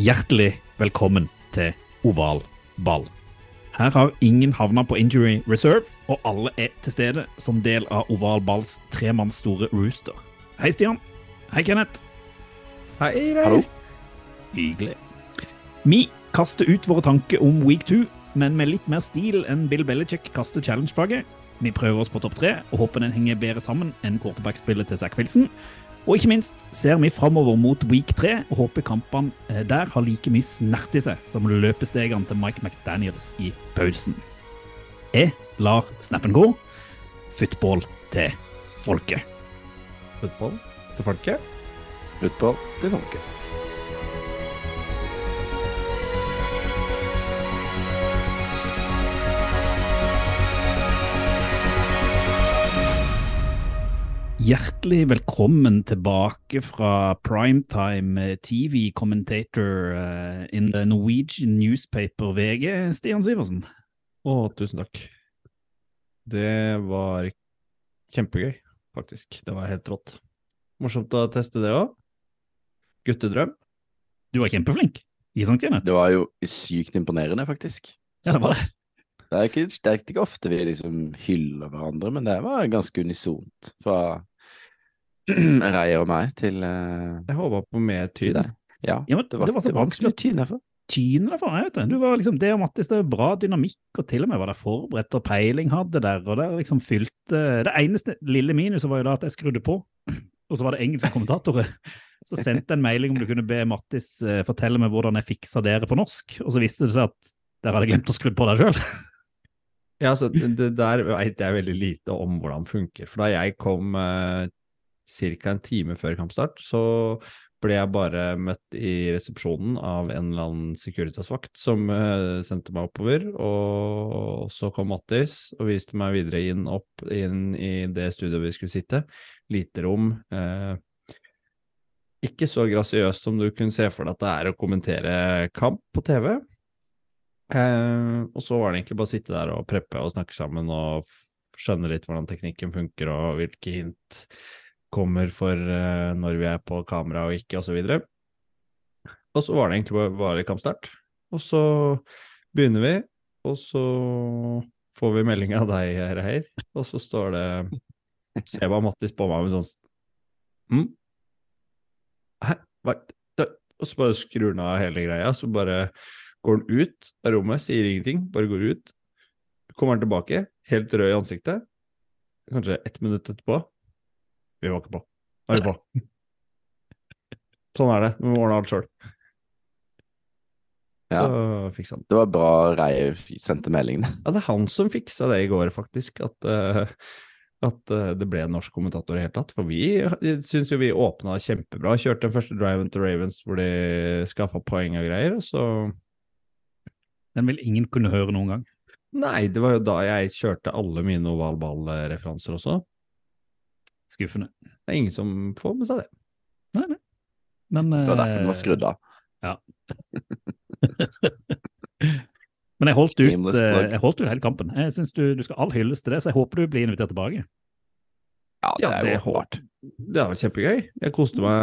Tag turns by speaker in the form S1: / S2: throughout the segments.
S1: Hjertelig velkommen til Oval ball. Her har ingen havna på injury reserve, og alle er til stede som del av Oval balls tremanns store rooster. Hei, Stian. Hei, Kenneth.
S2: Hei, Reir.
S3: Hallo.
S1: Hyggelig. Vi kaster ut våre tanker om week two, men med litt mer stil enn Bill Belichick kaster challenge-flagget. Vi prøver oss på topp tre og håper den henger bedre sammen enn quarterback-spillet til Zack Wilson. Og ikke minst ser vi framover mot week 3 og håper kampene eh, der har like mye snert i seg som løpestegene til Mike McDaniels i pausen. Jeg lar snappen gå. Football til folket.
S2: Football til folket.
S3: Football til folket.
S1: Hjertelig velkommen tilbake fra primetime TV-commentator uh, in the Norwegian newspaper VG, Stian Syversen.
S2: Å, tusen takk. Det var kjempegøy, faktisk. Det var helt rått. Morsomt å teste det òg. Guttedrøm.
S1: Du var kjempeflink, ikke sant, Kenneth?
S3: Det var jo sykt imponerende, faktisk.
S1: Ja, det var det.
S3: Det er ikke, det er ikke ofte vi liksom hyller hverandre, men det var ganske unisont fra Reier og meg til, uh,
S2: Jeg håpa på mer tyn.
S3: deg. Ja,
S1: Ja, men det var så
S3: ikke
S1: vanskelig
S3: å tyne for.
S1: Tyne for meg, vet du. Du var liksom det og Mattis, det er bra dynamikk, og til og med var det forberedt og peiling hadde der, og det liksom fylte Det eneste lille minuset var jo da at jeg skrudde på, og så var det engelske kommentatorer. Så sendte jeg en mailing om du kunne be Mattis uh, fortelle meg hvordan jeg fiksa dere på norsk, og så viste det seg at dere hadde glemt å skru på deg sjøl.
S2: Ja, altså, det der veit jeg veldig lite om hvordan det funker. For da jeg kom eh, ca. en time før kampstart, så ble jeg bare møtt i resepsjonen av en eller annen Securitas-vakt som uh, sendte meg oppover. Og så kom Mattis og viste meg videre inn opp inn i det studioet vi skulle sitte. Lite rom. Uh, ikke så grasiøst som du kunne se for deg at det er å kommentere kamp på TV. Eh, og så var det egentlig bare å sitte der og preppe og snakke sammen og skjønne litt hvordan teknikken funker og hvilke hint kommer for eh, når vi er på kamera og ikke, osv. Og, og så var det egentlig bare kampstart. Og så begynner vi, og så får vi melding av deg, Reir, og så står det se hva Mattis på meg med sånn mm? Hæ? Hva? Og så bare skrur han av hele greia, så bare går han ut av rommet, sier ingenting, bare går ut. Kommer han tilbake, helt rød i ansiktet. Kanskje ett minutt etterpå. Vi var ikke på. Nå er vi på. Sånn er det. Vi må ordne alt sjøl.
S3: Ja.
S2: Så fiksa han.
S3: Det var bra Reie sendte meldingen.
S2: Ja, det er han som fiksa det i går, faktisk. At, uh, at uh, det ble en norsk kommentator i det hele tatt. For vi syns jo vi åpna kjempebra. Kjørte den første driven til Ravens hvor de skaffa poeng og greier. Og så
S1: Den vil ingen kunne høre noen gang.
S2: Nei, det var jo da jeg kjørte alle mine ovalball-referanser også.
S1: Skuffende.
S2: Det er ingen som får med seg det.
S1: Nei, nei. Men,
S3: Det var derfor den var
S1: eh,
S3: skrudd av. Ja.
S1: Men jeg holdt ut, eh, jeg holdt ut hele kampen. Jeg synes du, du skal all hyllest til det, så jeg håper du blir invitert tilbake.
S3: Ja, det
S2: Ja,
S3: er
S2: det
S3: jo åpenbart.
S2: Det var kjempegøy. Jeg koste meg.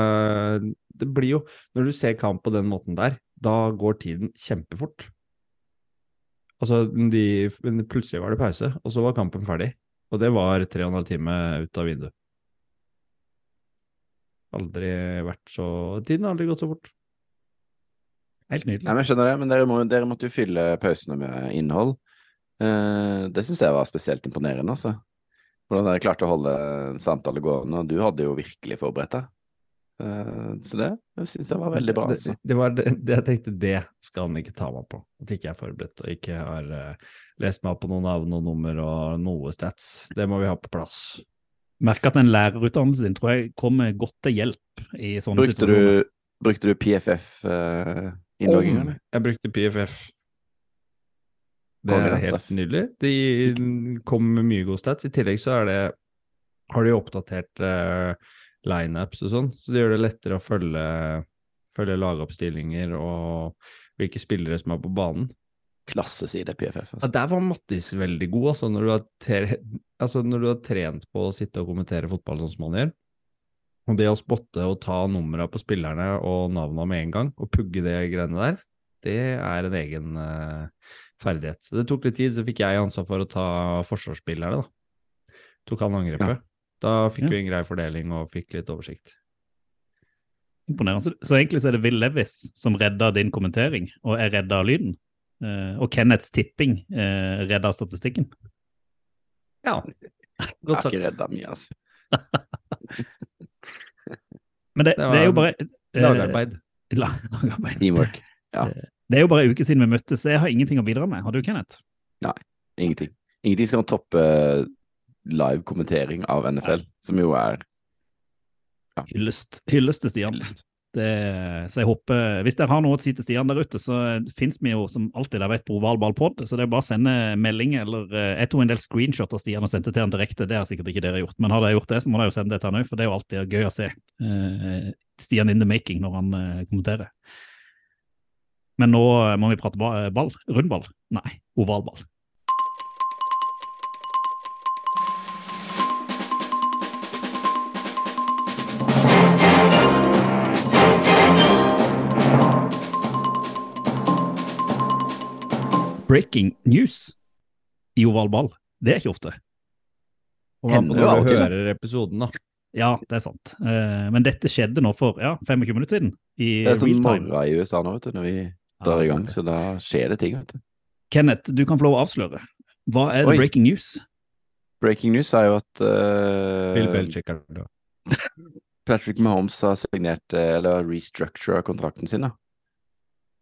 S2: Det blir jo Når du ser kamp på den måten der, da går tiden kjempefort. Altså, de, plutselig var det pause, og så var kampen ferdig. Og det var tre og en halv time ut av vinduet. Aldri vært så Tiden har aldri gått så fort.
S1: Helt nydelig.
S3: Nei, men jeg skjønner det, men dere, må, dere måtte jo fylle pausene med innhold. Eh, det syns jeg var spesielt imponerende, altså. Hvordan dere klarte å holde samtalen samtale gående. og Du hadde jo virkelig forberedt deg. Eh, så det, det syns jeg var veldig bra.
S2: Det,
S3: Altså.
S2: det var det, det jeg tenkte, det skal han ikke ta meg på. At ikke jeg er forberedt og ikke har uh, lest meg opp på noen navn og nummer og noe stats. Det må vi ha på plass.
S1: Merker at den lærerutdannelsen din tror jeg kommer godt til hjelp i sånne
S3: Brukte
S1: situasjoner.
S3: du, brukte du
S2: PFF-innloggingene?
S3: Uh,
S2: jeg brukte PFF. Det er helt nydelig. De kommer med mye god stats. I tillegg så er det har de oppdatert uh, lineups og sånn, så det gjør det lettere å følge, følge lagoppstillinger og hvilke spillere som er på banen.
S3: Klasseside PFF.
S2: Ja,
S3: Altså.
S2: der var Mattis veldig god, altså når, du har tre, altså når du har trent på å sitte og kommentere fotball sånn som han gjør. Og det å spotte og ta numra på spillerne og navna med en gang, og pugge det greiene der, det er en egen uh, ferdighet. Så Det tok litt tid, så fikk jeg ansvar for å ta forsvarsspillerne, da. Tok han angrepet. Da fikk
S1: Ja.
S2: vi en grei fordeling og fikk litt oversikt.
S1: Imponerende. Så, så egentlig så er det Will Levis som redda din kommentering, og er redda av lyden. Eh, og Kenneths tipping uh, redda statistikken.
S2: Ja,
S3: Jeg har ikke redda mye, altså.
S1: Men det,
S2: Det
S1: det, er jo bare eh,
S2: Lagarbeid.
S1: lagarbeid.
S3: Teamwork.
S1: Det er jo bare en uke siden vi møttes, så jeg har ingenting å bidra med. Har du, Kenneth?
S3: Nei, Ingenting. Ingenting skal toppe live kommentering av NFL, som jo er
S1: Hyllest, hyllest til Stian. Det, så jeg håper, Hvis dere har noe å si til Stian der ute, så fins vi jo som alltid der vet på Ovalballpod. Så det er bare å sende melding eller eh, Jeg tok en del screenshot av Stian og sendte til han direkte. Det har sikkert ikke dere gjort, men har dere gjort det, så må dere jo sende det til han òg, for det er jo alltid gøy å se uh, Stian in the making når han uh, kommenterer. Men nå må vi prate ball. Rundball? Nei, ovalball. Breaking news i oval ball. Det er ikke ofte.
S2: Og man
S3: Hender jo
S2: hører episoden, da.
S1: Ja, det er sant. Uh, men dette skjedde nå for ja, 25 minutter siden. I
S3: Det er
S1: time.
S3: morgen i USA nå, vet du, når vi drar
S1: ja,
S3: i gang. Så da skjer det ting, vet du.
S1: Kenneth, du kan få lov å avsløre. Hva er
S3: Oi.
S1: breaking news?
S3: Breaking news er jo at uh,
S2: Bill Belichick er død.
S3: Patrick Mahomes har signert, eh, eller restructura kontrakten sin, da.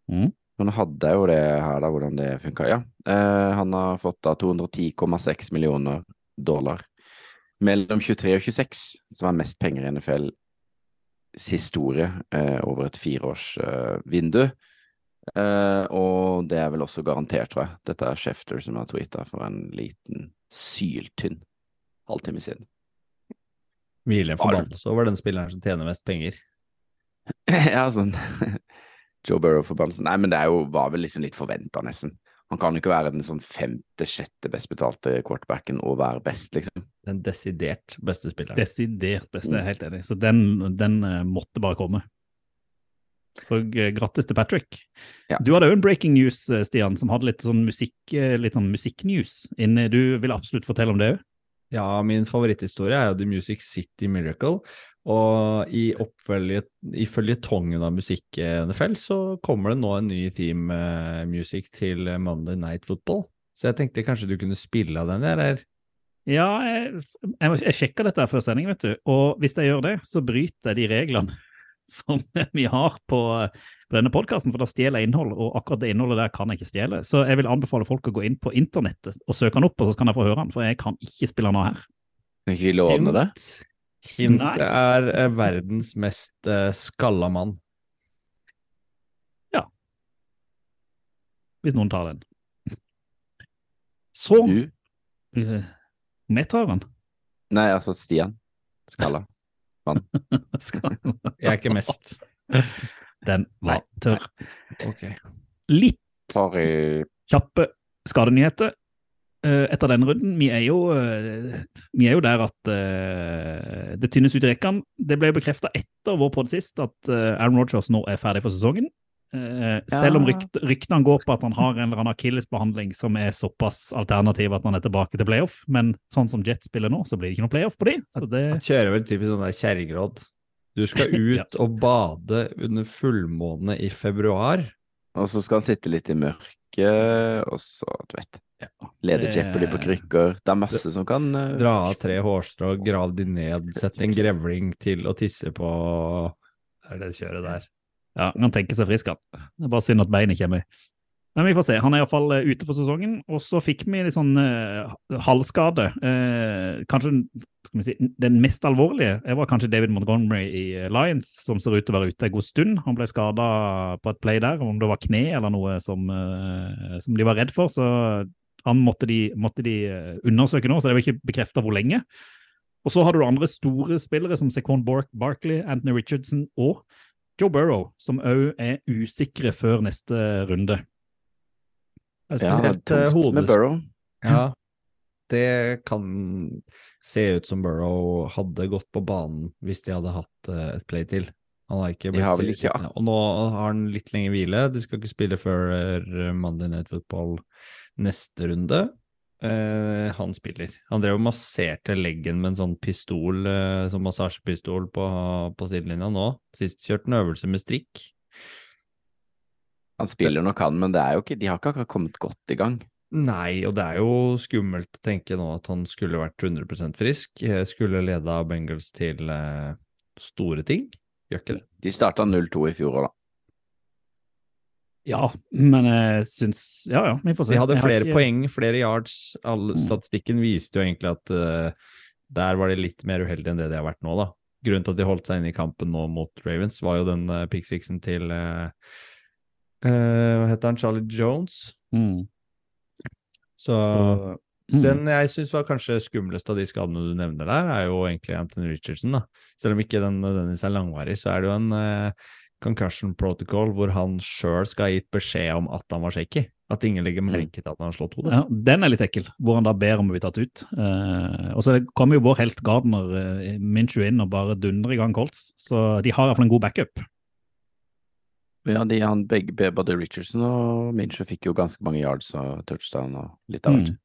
S1: Mhm.
S3: Men hadde jeg jo det her, da, hvordan det funka. Ja. Eh, han har fått da 210,6 millioner dollar mellom 23 og 26, som er mest penger i NFLs historie eh, over et fireårsvindu. eh. Eh, og det er vel også garantert, tror jeg. Dette er Schefter som har tweeta for en liten syltynn halvtime siden.
S2: Hvile en forbannelse over den spilleren som tjener mest penger.
S3: ja, sånn Joe Burrow-forbannelsen. Nei, men det er jo, var vel liksom litt forventa, nesten. Han kan jo ikke være den sånn femte-sjette best betalte quarterbacken og være best, liksom.
S2: Den desidert beste spilleren.
S1: Desidert beste, jeg er helt enig. Så den, den eh, måtte bare komme. Så eh, grattis til Patrick.
S3: Ja.
S1: Du hadde jo en breaking news, eh, Stian, som hadde litt sånn musikk-news. litt sånn musikknews inni. Du vil absolutt fortelle om det òg?
S2: Ja, min favoritthistorie er jo The Music City Miracle. Og i oppfølge, i føljetongen av musikk-NFL så kommer det nå en ny theme eh, music til Monday Night Football. Så jeg tenkte kanskje du kunne spille av den der, eller?
S1: Ja, jeg, jeg, jeg sjekka dette før sending, vet du. Og hvis jeg gjør det, så bryter jeg de reglene som vi har på, på denne podkasten, for da stjeler jeg innhold, og akkurat det innholdet der kan jeg ikke stjele. Så jeg vil anbefale folk å gå inn på internettet og søke den opp, og så kan jeg få høre den, for jeg kan ikke spille den av her.
S3: Kan ikke vi låne det?
S2: Hint er eh, verdens mest eh, skalla mann.
S1: Hvis noen tar den. Så
S3: Du?
S1: Vi tar den?
S3: Nei, altså Stian. Skalla.
S1: Mann.
S2: Jeg er ikke mest.
S1: Den var tørr.
S2: Okay.
S1: Litt
S3: Sorry.
S1: kjappe skadenyheter etter denne runden. Vi er jo, eh, vi er jo der at uh, det tynnes ut i rekkene. Det ble jo bekrefta etter vår podd sist at eh, Aaron Rodgers nå er ferdig for sesongen. Eh, Selv om
S3: Ja.
S1: rykt, ryktene går på at han har en eller annen akillesbehandling som er såpass alternativ at han er tilbake til playoff, men sånn som Jets spiller nå, så blir det ikke noe playoff på de. Så det,
S2: Han kjører vel typisk sånn der kjerringråd. Du skal ut og bade under fullmåne i februar.
S3: Og så skal han sitte litt i mørket, og så, du vet Lede
S1: det-
S3: Jeopardy på krykker. Det er masse som kan uh...
S2: Dra av tre hårstrå, grav de ned, sette en grevling til å tisse på Det er det kjøret der.
S1: ja, han tenker seg frisk, han. Det er bare synd at beinet kommer. Men vi får se. Han er iallfall ute for sesongen. Og så fikk vi litt sånn uh, halvskade. Uh, kanskje skal vi si, den mest alvorlige det var kanskje David Montgomery i eh, Lions, som ser ut til å være ute en god stund. Han ble skada på et play der, om det var kne eller noe som, uh, som de var redd for. Så han måtte de, måtte de undersøke nå, så det var ikke bekrefta hvor lenge. Og så har du andre store spillere som Secon Barkley, Anthony Richardson og Joe Burrow, som òg er usikre før neste runde.
S3: Ja,
S2: Spesielt eh,
S3: med. Burrow.
S2: Ja, det kan se ut som Burrow hadde gått på banen hvis de hadde hatt eh, et play til. Han har ikke blitt
S3: har
S2: Ja. Og nå har han litt lenger hvile. De skal ikke spille før eh, Monday Night Football neste runde. Eh, han spiller. Han drev og masserte leggen med en sånn pistol, eh, sånn massasjepistol på, på sidelinja nå. Sist kjørte han øvelse med strikk.
S3: Han spiller nok han, men ikke, de har ikke kommet godt i gang.
S2: Nei, og det er jo skummelt å tenke nå at han skulle vært 100% frisk. eh, Skulle leda Bengals til eh, store ting. Gjør ikke det.
S3: De starta 0-2 i fjor òg, da.
S1: Ja, men jeg syns Ja, ja, vi får se.
S2: De hadde flere
S1: ikke-
S2: poeng, flere yards. All,
S1: Mm.
S2: statistikken viste jo egentlig at uh, der var de litt mer uheldige enn det de har vært nå, da. Grunnen til at de holdt seg inne i kampen nå mot Ravens, var jo den uh, pick sixen til uh, eh, Hva heter han? Charlie Jones.
S1: Mm.
S2: Så,
S1: Så, mm.
S2: Den jeg syns var kanskje skumlest av de skadene du nevner der, er jo egentlig Anthony Richardson. da. Selv om ikke den nødvendigvis er langvarig, så er det jo en eh, concussion protocol hvor han sjøl skal ha gitt beskjed om at han var shaky. At ingen legger merke til at han har slått hodet.
S1: Ja, den er litt ekkel, hvor han da ber om å bli tatt ut. Eh, og så kommer jo vår helt Gardner eh, Minshew inn og bare dundrer i gang Colts, så de har iallfall en god backup.
S3: Ja, de, han, begge, både Richardson og Minshew fikk jo ganske mange yards og touchdown og litt av hvert.
S1: Mm.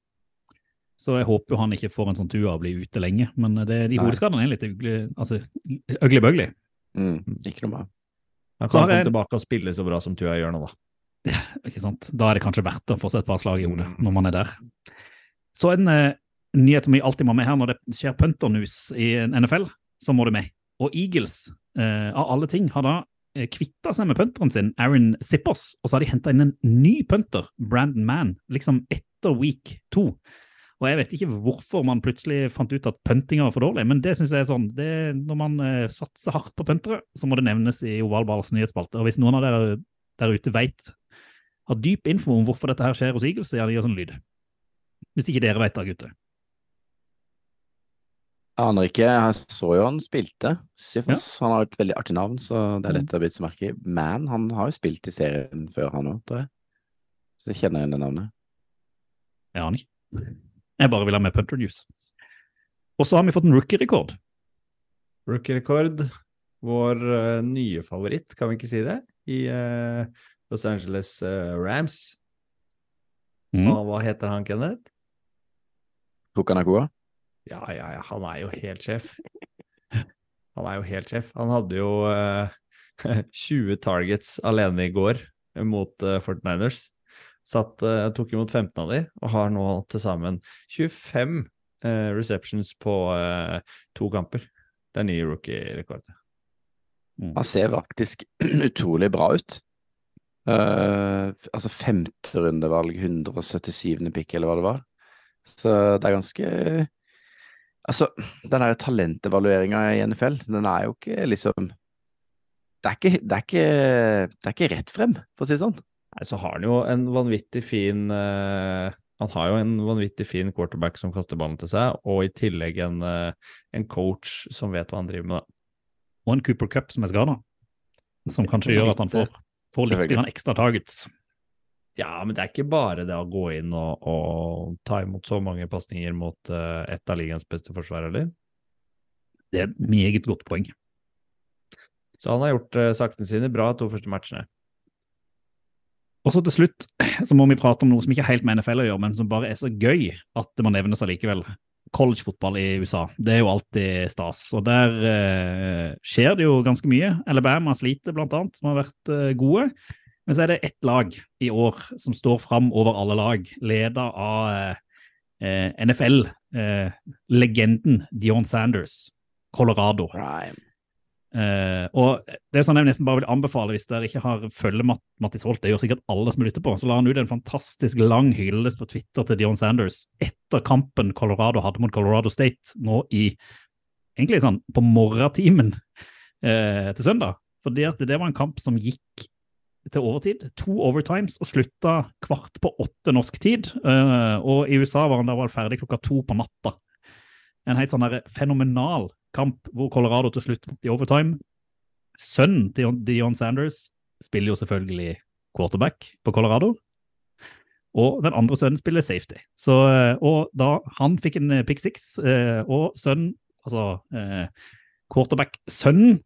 S1: Så jeg håper jo han ikke får en sånn tur og blir ute lenge, men det, de hodeskadene er litt ugly, altså, ugly-bugly.
S3: Mm. Ikke noe bra.
S2: Han
S1: Så
S2: kan komme tilbake og spille så bra som Tua gjør nå, da.
S1: Ikke sant? Da er det kanskje verdt å få seg et par slag i hodet
S2: Mm.
S1: når man er der. Så en eh, nyhet som vi alltid må med her når det skjer punter-news i NFL, så må det med. Og Eagles, eh, av alle ting, har da eh, kvitta seg med punteren sin, Aaron Zippos, og så har de henta inn en ny punter, Brandon Mann, liksom etter week to. Og jeg vet ikke hvorfor man plutselig fant ut at puntinga var for dårlig, men det syns jeg er sånn det, Når man eh, satser hardt på puntere, så må det nevnes i Ovalballs nyhetsspalte. Og hvis noen av dere der ute veit har dyp info om hvorfor dette her skjer hos Eagles, så gjør gjør sånn lyd. Hvis ikke dere vet det, gutter.
S3: Aner ikke. Jeg så jo han spilte. Syfos. Han har et veldig artig navn, så det er lett å bite seg merke i. Man, han har jo spilt i serien før, han òg, tror jeg. Så jeg kjenner igjen det navnet.
S1: Jeg aner ikke. Jeg bare vil ha med punter news. Og så har vi fått en rookie-rekord.
S2: Rookie-rekord. Vår uh, nye favoritt, kan vi ikke si det? I uh, Los Angeles uh, Rams.
S1: Mm.
S2: Og hva heter han, Kenneth?
S3: Pukanakua?
S2: Ja, ja, ja, han er jo helt sjef. Han er jo helt sjef. Han hadde jo eh, 20 targets alene i går mot uh, 49ers. Satt, uh, tok imot 15 av de, og har nå til sammen 25 uh, receptions på eh, to kamper. Det er ny rookie-rekord.
S3: Han ser faktisk utrolig bra ut. Uh, altså femte rundevalg, 177. pick, eller hva det var. Så det er ganske Altså, den der talentevalueringa i NFL, den er jo ikke liksom det er ikke, det, er ikke, det er ikke rett frem, for å si det sånn.
S2: Nei, så har han jo en vanvittig fin uh, Han har jo en vanvittig fin quarterback som kaster ballen til seg, og i tillegg en, uh, en coach som vet hva han driver med. Da.
S1: Og en Cooper Cup som er skada. Som kanskje gjør at han får, får litt ekstra targets.
S2: Ja, men det er ikke bare det å gå inn og, og ta imot så mange pasninger mot uh, et av ligaens beste forsvar, eller?
S1: Det er et meget godt poeng.
S2: Så han har gjort uh, sakene sine bra to første matchene.
S1: Og så til slutt så må vi prate om noe som ikke er helt med NFL å gjøre, men som bare er så gøy at det må nevnes allikevel. Collegefotball i USA. Det er jo alltid stas. Og der eh, skjer det jo ganske mye. Alabama sliter blant annet, som har vært eh, gode. Men så er det ett lag i år som står fram over alle lag, leda av eh, eh, NFL-legenden Dion Sanders, Colorado.
S3: Prime.
S1: Eh, og det er sånn jeg nesten bare vil anbefale hvis dere ikke har følge Matt, Mattis Holt, det gjør sikkert alle som lytter på, så la han ut en fantastisk lang hyllest på Twitter til Dion Sanders etter kampen Colorado hadde mot Colorado State nå i egentlig sånn på morgentimen uh, til søndag. Fordi at det var en kamp som gikk til overtid. To overtimes og slutta kvart på åtte norsk tid. Uh, og i USA var han da vel ferdig klokka to på natta. En helt sånn der fenomenal kamp hvor Colorado til slutt vant i overtime. Sønnen til Dion Sanders spiller jo selvfølgelig quarterback på Colorado. Og den andre sønnen spiller safety. Så, eh, og da han fikk en eh, pick six, eh, og sønnen, altså quarterback-sønnen,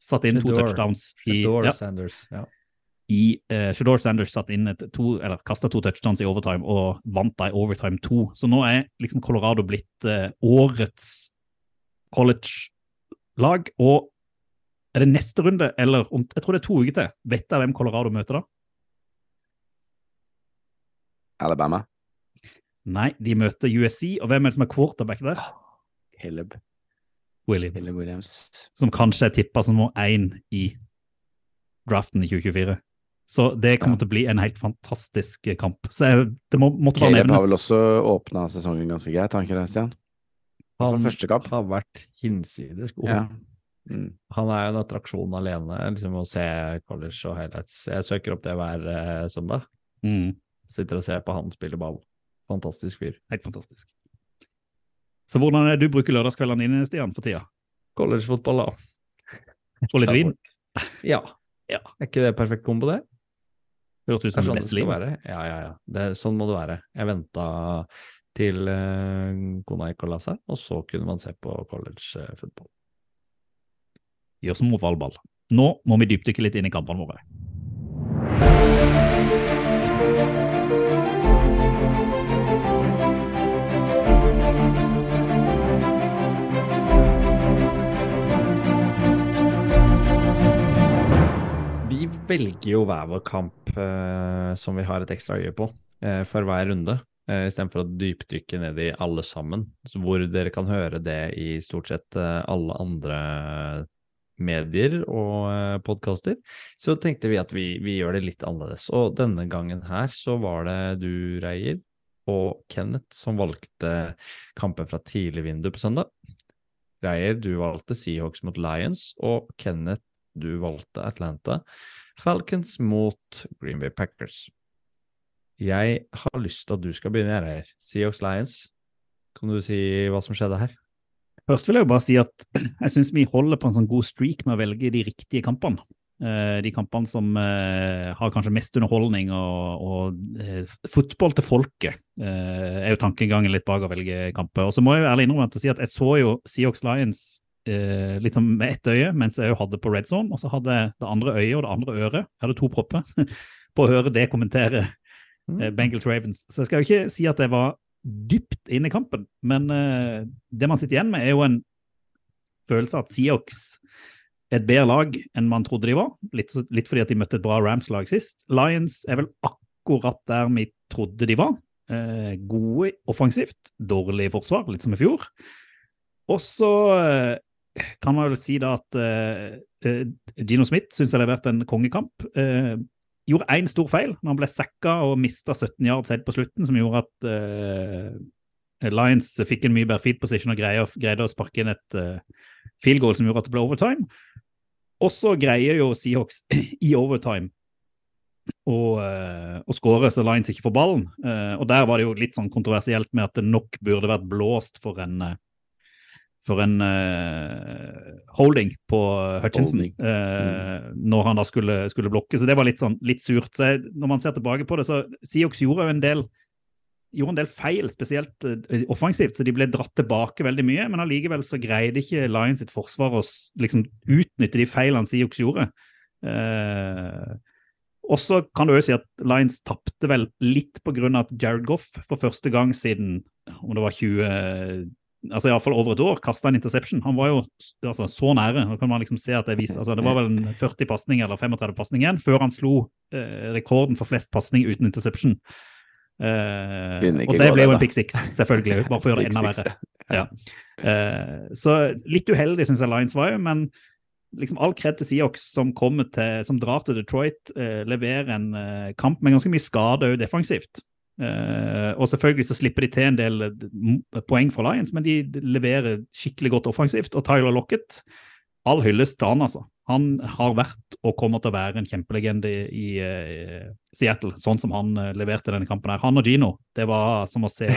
S1: satte inn to touchdowns i,
S2: Shedeur
S1: ja,
S2: Sanders. Ja.
S1: I uh, Shador Sanders satt inn et to, eller kasta to touchdowns i overtime og vant da i overtime to. Så nå er liksom Colorado blitt uh, årets college-lag. Og er det neste runde, eller om, jeg tror det er to uker til, vet jeg hvem Colorado møter da?
S3: Alabama.
S1: Nei, de møter USC, og hvem er det som er quarterback der?
S3: Caleb.
S1: Williams.
S3: Williams.
S1: Som kanskje er tippa som nummer én i draften i 2024. Så det kommer
S3: Ja.
S1: til å bli en helt fantastisk kamp. Så jeg, det må, måtte bare
S3: Caleb har vel også åpna sesongen ganske greit, har han ikke det, Stian? For
S2: Han
S3: første kamp.
S2: har vært hinsides god.
S3: Ja. Mm.
S2: Han er jo en attraksjon alene, liksom å se college og highlights. Jeg søker opp det hver eh, søndag.
S1: Mm.
S2: Sitter og ser på han spille ball. Fantastisk fyr.
S1: Helt fantastisk. Så hvordan er det du bruker lørdagskveldene dine, Stian, for tida?
S2: Collegefotball, da.
S1: Og litt vin?
S2: Ja.
S1: Ja.
S2: Er ikke det perfekt kombo, det?
S1: Hørtes ut
S2: er
S1: som
S2: sånn
S1: liv.
S2: Ja, ja, ja. Det, sånn må det være. Jeg venta til uh, kona gikk og la seg, og så kunne man se på college eh, football.
S1: Gjør som ovalball. Nå må vi dypdykke litt inn i kampene våre.
S2: Vi velger jo hver vår kamp eh, som vi har et ekstra øye på eh, for hver runde, eh, istedenfor å dypdykke ned i alle sammen. Hvor dere kan høre det i stort sett eh, alle andre medier og eh, podkaster, så tenkte vi at vi, vi gjør det litt annerledes. Og denne gangen her så var det du, Reier, og Kenneth som valgte kampen fra tidlig vindu på søndag. Reier, du valgte Seahawks mot Lions, og Kenneth, du valgte Atlanta Falcons mot Green Bay Packers. Jeg har lyst til at du skal begynne, her. Seahawks Lions. Kan du si hva som skjedde her?
S1: Først vil jeg jo bare si at jeg syns vi holder på en sånn god streak med å velge de riktige kampene. Eh, de kampene som eh, har kanskje mest underholdning og, og eh, fotball til folket, er jo tankegangen litt bak å velge kamper. Og så må jeg jo ærlig innrømme at, å si at jeg så jo Seahawks Lions eh, sånn med ett øye mens jeg jo hadde på red zone, og så hadde jeg det andre øyet og det andre øret, jeg hadde to propper, på å høre det kommentere eh, Bengals Ravens. Så jeg skal jo ikke si at jeg var dypt inne i kampen, men eh, det man sitter igjen med, er jo en følelse av at Seahawks et bedre lag enn man trodde de var. Litt, litt fordi at de møtte et bra Rams-lag sist. Lions er vel akkurat der vi trodde de var. Eh, gode offensivt, dårlig forsvar, litt som i fjor. Og så eh, kan man vel si da at eh, Gino Smith syns jeg leverte en kongekamp. Uh, gjorde én stor feil når han ble sacka og mista 17 yards helt på slutten, som gjorde at uh, Lions fikk en mye bedre feed position og greide, greide å sparke inn et field goal som gjorde at det ble overtime. Og så greier jo Seahawks i overtime å, og skåre så Lions ikke får ballen. Og der var det jo litt sånn kontroversielt med at det nok burde vært blåst for en for en uh, holding på Hutchinson
S3: Holding.
S1: eh, når han da skulle, skulle blokke. Så det var litt sånn litt surt. Så jeg, når man ser tilbake på det, så Seahawks gjorde jo en del gjorde en del feil, spesielt uh, offensivt, så de ble dratt tilbake veldig mye. Men allikevel så greide ikke Lions sitt forsvar å liksom utnytte de feilene Seahawks gjorde. Uh, og så kan du jo si at Lions tapte vel litt av at Jared Goff for første gang siden om det var 20 altså Iallfall over et år, kasta en interception. Han var jo altså, så nære. Da kan man liksom se at Det viser, altså, det var vel en 40 pasning eller 35 pasning igjen før han slo eh, rekorden for flest pasning uten interception. Eh, og det ble jo en pick six, selvfølgelig. Bare for å gjøre det enda verre. Ja. Eh, så litt uheldig syns jeg Lions var jo, men liksom all kred til Siox som til, som drar til Detroit, eh, leverer en eh, kamp med ganske mye skade òg defensivt. Eh, og selvfølgelig så slipper de til en del eh, poeng for Lions, men de leverer skikkelig godt offensivt. Og Tyler Lockett, all hyllest til han, altså. Han har vært og kommer til å være en kjempelegende i uh, Seattle, sånn som han uh, leverte denne kampen her. Han og Gino, det var som å se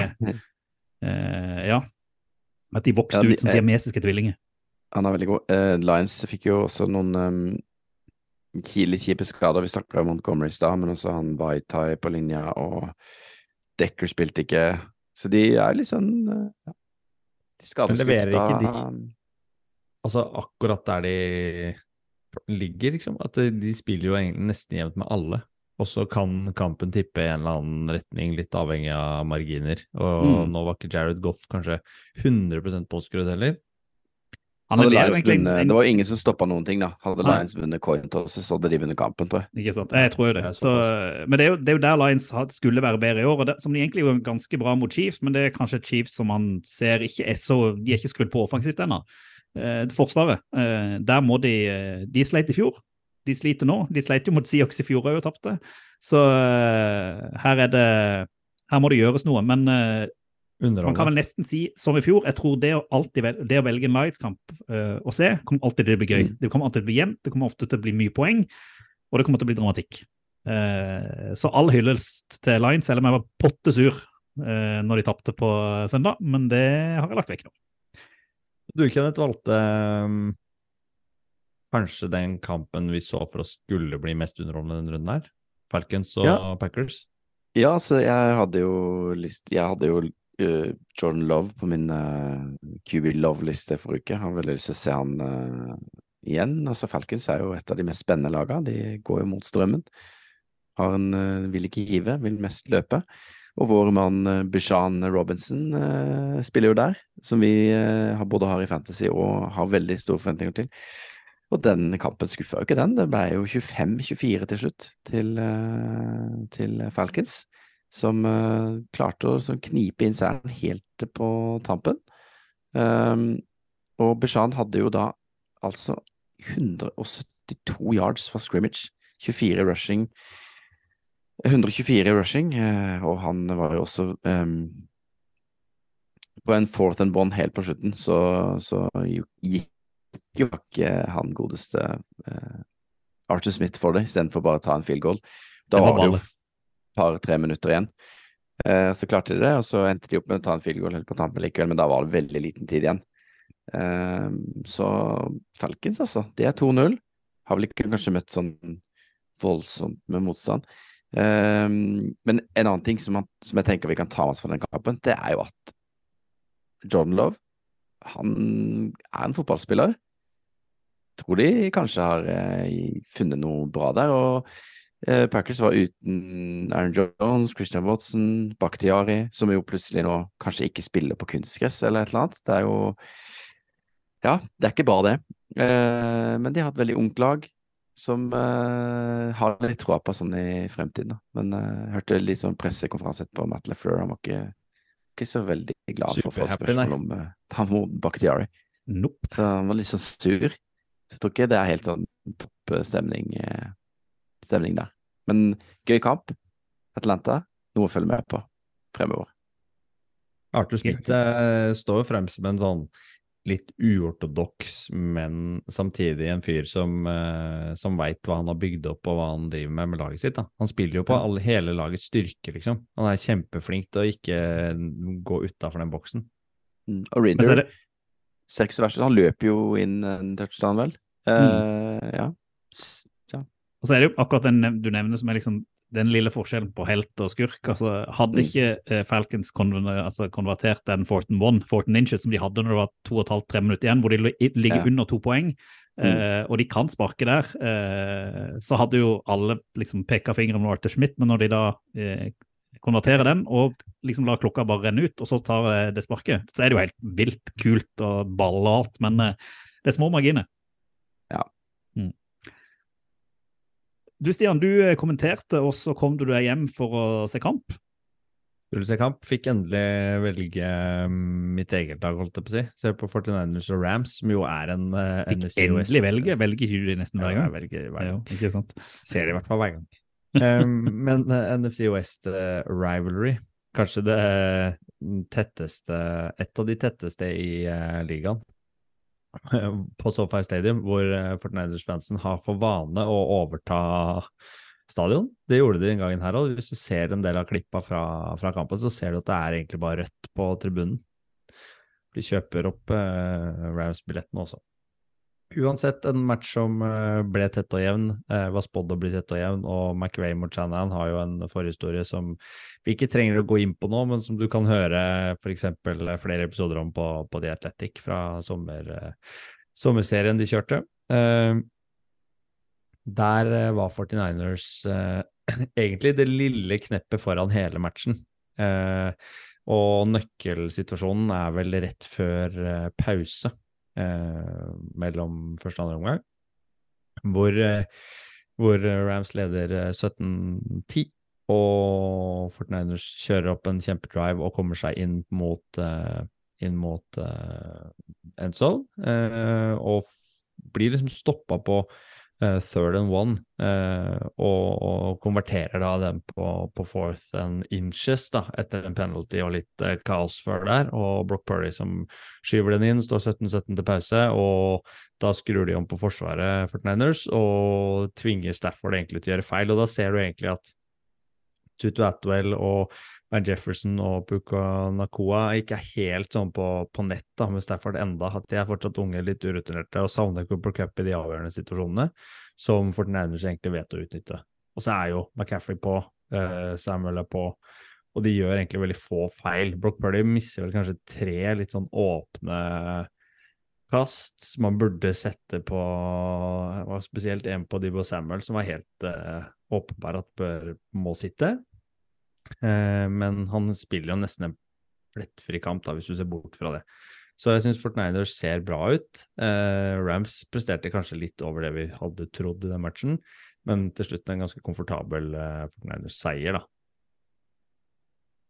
S1: Ja. At de vokste
S3: Ja, de-
S1: ut som siamesiske tvillinger.
S3: Han er veldig god. Lions fikk jo også noen um, kjipe skader. Vi snakka om Montgomery i stad, men også han Baitai på linja, og Decker spilte ikke. Så de er litt sånn uh, ja. De skadeskuta.
S2: Altså akkurat der de ligger, liksom. At de, de spiller jo egentlig nesten jevnt med alle. Og så kan kampen tippe i en eller annen retning, litt avhengig av marginer. Og
S1: Mm.
S2: nå var ikke Jared Goff kanskje 100 påskrudd heller.
S1: Han
S3: Hadde Lions
S1: egentlig
S3: vunnet,
S1: en-
S3: det var jo ingen som stoppa noen ting, da. Hadde
S1: Nei.
S3: Lions vunnet coin toss, så hadde de vunnet kampen, tror jeg.
S1: Ikke sant? Jeg tror jo det. Så, men det er, jo, det er jo der Lions skulle være bedre i år, og det, som de egentlig gjorde ganske bra mot Chiefs, men det er kanskje et Chiefs som man ser ikke er så De er ikke skrudd på offensivt ennå. Eh, Forsvaret, eh, der må de eh, De sleit i fjor. De sliter nå. De sleit jo mot Seahawks i fjor òg og tapte. Så eh, her er det Her må det gjøres noe. Men eh, man kan vel nesten si som i fjor. Jeg tror det å, alltid det å velge en Lions-kamp uh, å se, kommer alltid til å bli gøy.
S3: Mm.
S1: Det kommer alltid til å bli jevnt, det kommer ofte til å bli mye poeng, og det kommer til å bli dramatikk. Uh, så all hyllest til Lions, selv om jeg var pottesur uh, når de tapte på søndag, men det har jeg lagt vekk nå.
S2: Du, Kenneth, valgte um, kanskje den kampen vi så for oss skulle bli mest underholdende denne runden her? Falcons og
S3: Ja.
S2: Packers?
S3: Ja, så jeg hadde jo lyst Jeg hadde jo eh, Jordan Love på min uh, QB Love-liste forrige uke. Har veldig lyst til å se han eh, igjen. Altså Falcons er jo et av de mest spennende lagene. De går jo mot strømmen. Har en, eh, vil ikke hive, vil mest løpe. Og vår mann Bishan Robinson eh, spiller jo der, som vi eh, både har i Fantasy og har veldig store forventninger til. Og den kampen skuffa jo ikke den. Det ble jo 25-24 til slutt til, eh, til Falcons, som uh, klarte å som knipe inn seieren helt på tampen. Um, og Beshan hadde jo da altså 172 yards fra scrimmage, 24 rushing 124 rushing, uh, og han var jo også um, på en fourth and one helt på slutten, så, så gikk jo ikke han godeste uh, Arthur Smith for det, istedenfor bare å ta en field goal. Da
S1: Det var
S3: var det jo par-tre minutter igjen. Eh, så klarte de det, og så endte de opp med å ta en field goal helt på tampen likevel, men da var det veldig liten tid igjen. Eh, så Falcons, altså. De er 2-0. Har vel ikke kanskje møtt sånn voldsomt med motstand. Eh, men en annen ting som, han, som jeg tenker vi kan ta med oss fra den kampen, det er jo at Jordan Love, han er en fotballspiller. Tror de kanskje har eh, funnet noe bra der. og Packers var uten Aaron Jones, Christian Watson, Bakhtiari, som jo plutselig nå kanskje ikke spiller på kunstgress eller et eller annet. Det er jo Ja, det er ikke bare det. Eh, men de har et veldig ungt lag som eh, har litt troa på sånn i fremtiden. Da. Men eh, jeg hørte litt sånn pressekonferanse etterpå Matt LeFleur. Han var ikke, ikke så veldig glad for å få spørsmål om uh, Tamo Bakhtiari.
S1: Nope.
S3: Så han var litt sånn sur. Så jeg tror ikke det er helt sånn topp stemning, eh, stemning der. Men gøy kamp. Atlanta. Noe å følge med på fremover.
S2: Arthur Smith eh, står jo frem som en sånn litt uortodoks, men samtidig en fyr som, eh, som veit hva han har bygd opp og hva han driver med med laget sitt. Da. Han spiller jo på alle, hele lagets styrke, liksom. Han er kjempeflink til å ikke gå utafor den boksen.
S3: Mm. Og
S1: Rinder, så er det,
S3: ser ikke så verst ut. Han løper jo inn en touchdown, vel. Eh, ja.
S1: Og så er det jo akkurat den du nevner som er liksom den lille forskjellen på helt og skurk. altså Hadde
S3: Mm.
S1: ikke eh, Falcons altså, konvertert den 14-1, 14 inches, som de hadde når det var 2,5-3 minutter igjen, hvor de ligger
S3: Ja.
S1: under to poeng, eh, og de kan sparke der, Uh, så hadde jo alle liksom peka fingeren over til Schmidt, men når de da uh, konverterer den og liksom lar klokka bare renne ut, og så tar det sparket, så er det jo helt vilt kult og ball og alt, men det er små marginer.
S3: Ja.
S1: Mm. Du Stian, du eh, kommenterte, og så kom du deg hjem for å se kamp.
S2: Skulle se kamp. Fikk endelig velge mm, mitt eget lag, holdt jeg på å si. Ser på 49ers og Rams, som jo er en uh,
S1: Fikk
S2: NFC West.
S1: endelig velge. Velger ikke du nesten hver
S2: Ja,
S1: gang?
S2: jeg velger hver
S1: Ja,
S2: gang.
S1: ikke sant?
S2: Ser det i hvert fall hver gang. Um, men uh, NFC West uh, rivalry, kanskje det uh, tetteste Et av de tetteste i ligaen. På SoFi Stadium, hvor uh, 49ers-fansen har for vane å overta stadion. Det gjorde de den gangen her òg. Hvis du ser en del av klippa fra, fra kampen, så ser du at det er egentlig bare rødt på tribunen. De kjøper opp eh, Rams-billettene også. Uansett, en match som eh, ble tett og jevn, eh, var spådd å bli tett og jevn, og McRae mot Shanahan har jo en forhistorie som vi ikke trenger å gå inn på nå, men som du kan høre f.eks. flere episoder om på, på The Athletic fra sommer, eh, sommerserien de kjørte. Eh, der eh, var 49ers eh, egentlig det lille kneppet foran hele matchen. Eh, og nøkkelsituasjonen er vel rett før eh, pause eh, mellom første og andre omgang, hvor, eh, hvor Rams leder eh, 17-10. Og 49ers kjører opp en kjempedrive og kommer seg inn mot, eh, inn mot eh, end zone, eh, og blir liksom stoppa på eh, third and one, eh, og, og konverterer da den på, på fourth and inches, da, etter en penalty og litt eh, kaos før der, og Brock Purdy som skyver den inn, står 17-17 til pause, og da skrur de om på forsvaret, 49ers, og tvinger Stafford egentlig til å gjøre feil, og da ser du egentlig at Tutu Atwell og Jefferson og Puka Nakua ikke er helt sånn på, på nett da, med Stafford enda, at de er fortsatt unge, litt urutinerte og savner Cooper Cup i de avgjørende situasjonene, som 49ers egentlig vet å utnytte. Og så er jo McCaffrey på, eh, Samuel er på, og de gjør egentlig veldig få feil. Brock Purdy mister vel kanskje tre litt sånn åpne kast som man burde sette på det var Spesielt en på Dibbo Samuel som var helt eh, åpenbar at bør, må sitte. Eh, men han spiller jo nesten en plettfri kamp, da, hvis du ser bort fra det. Så jeg syns Fortniners ser bra ut. Eh, Rams presterte kanskje litt over det vi hadde trodd i den matchen, men til slutt en ganske komfortabel eh, Fortniners seier, da.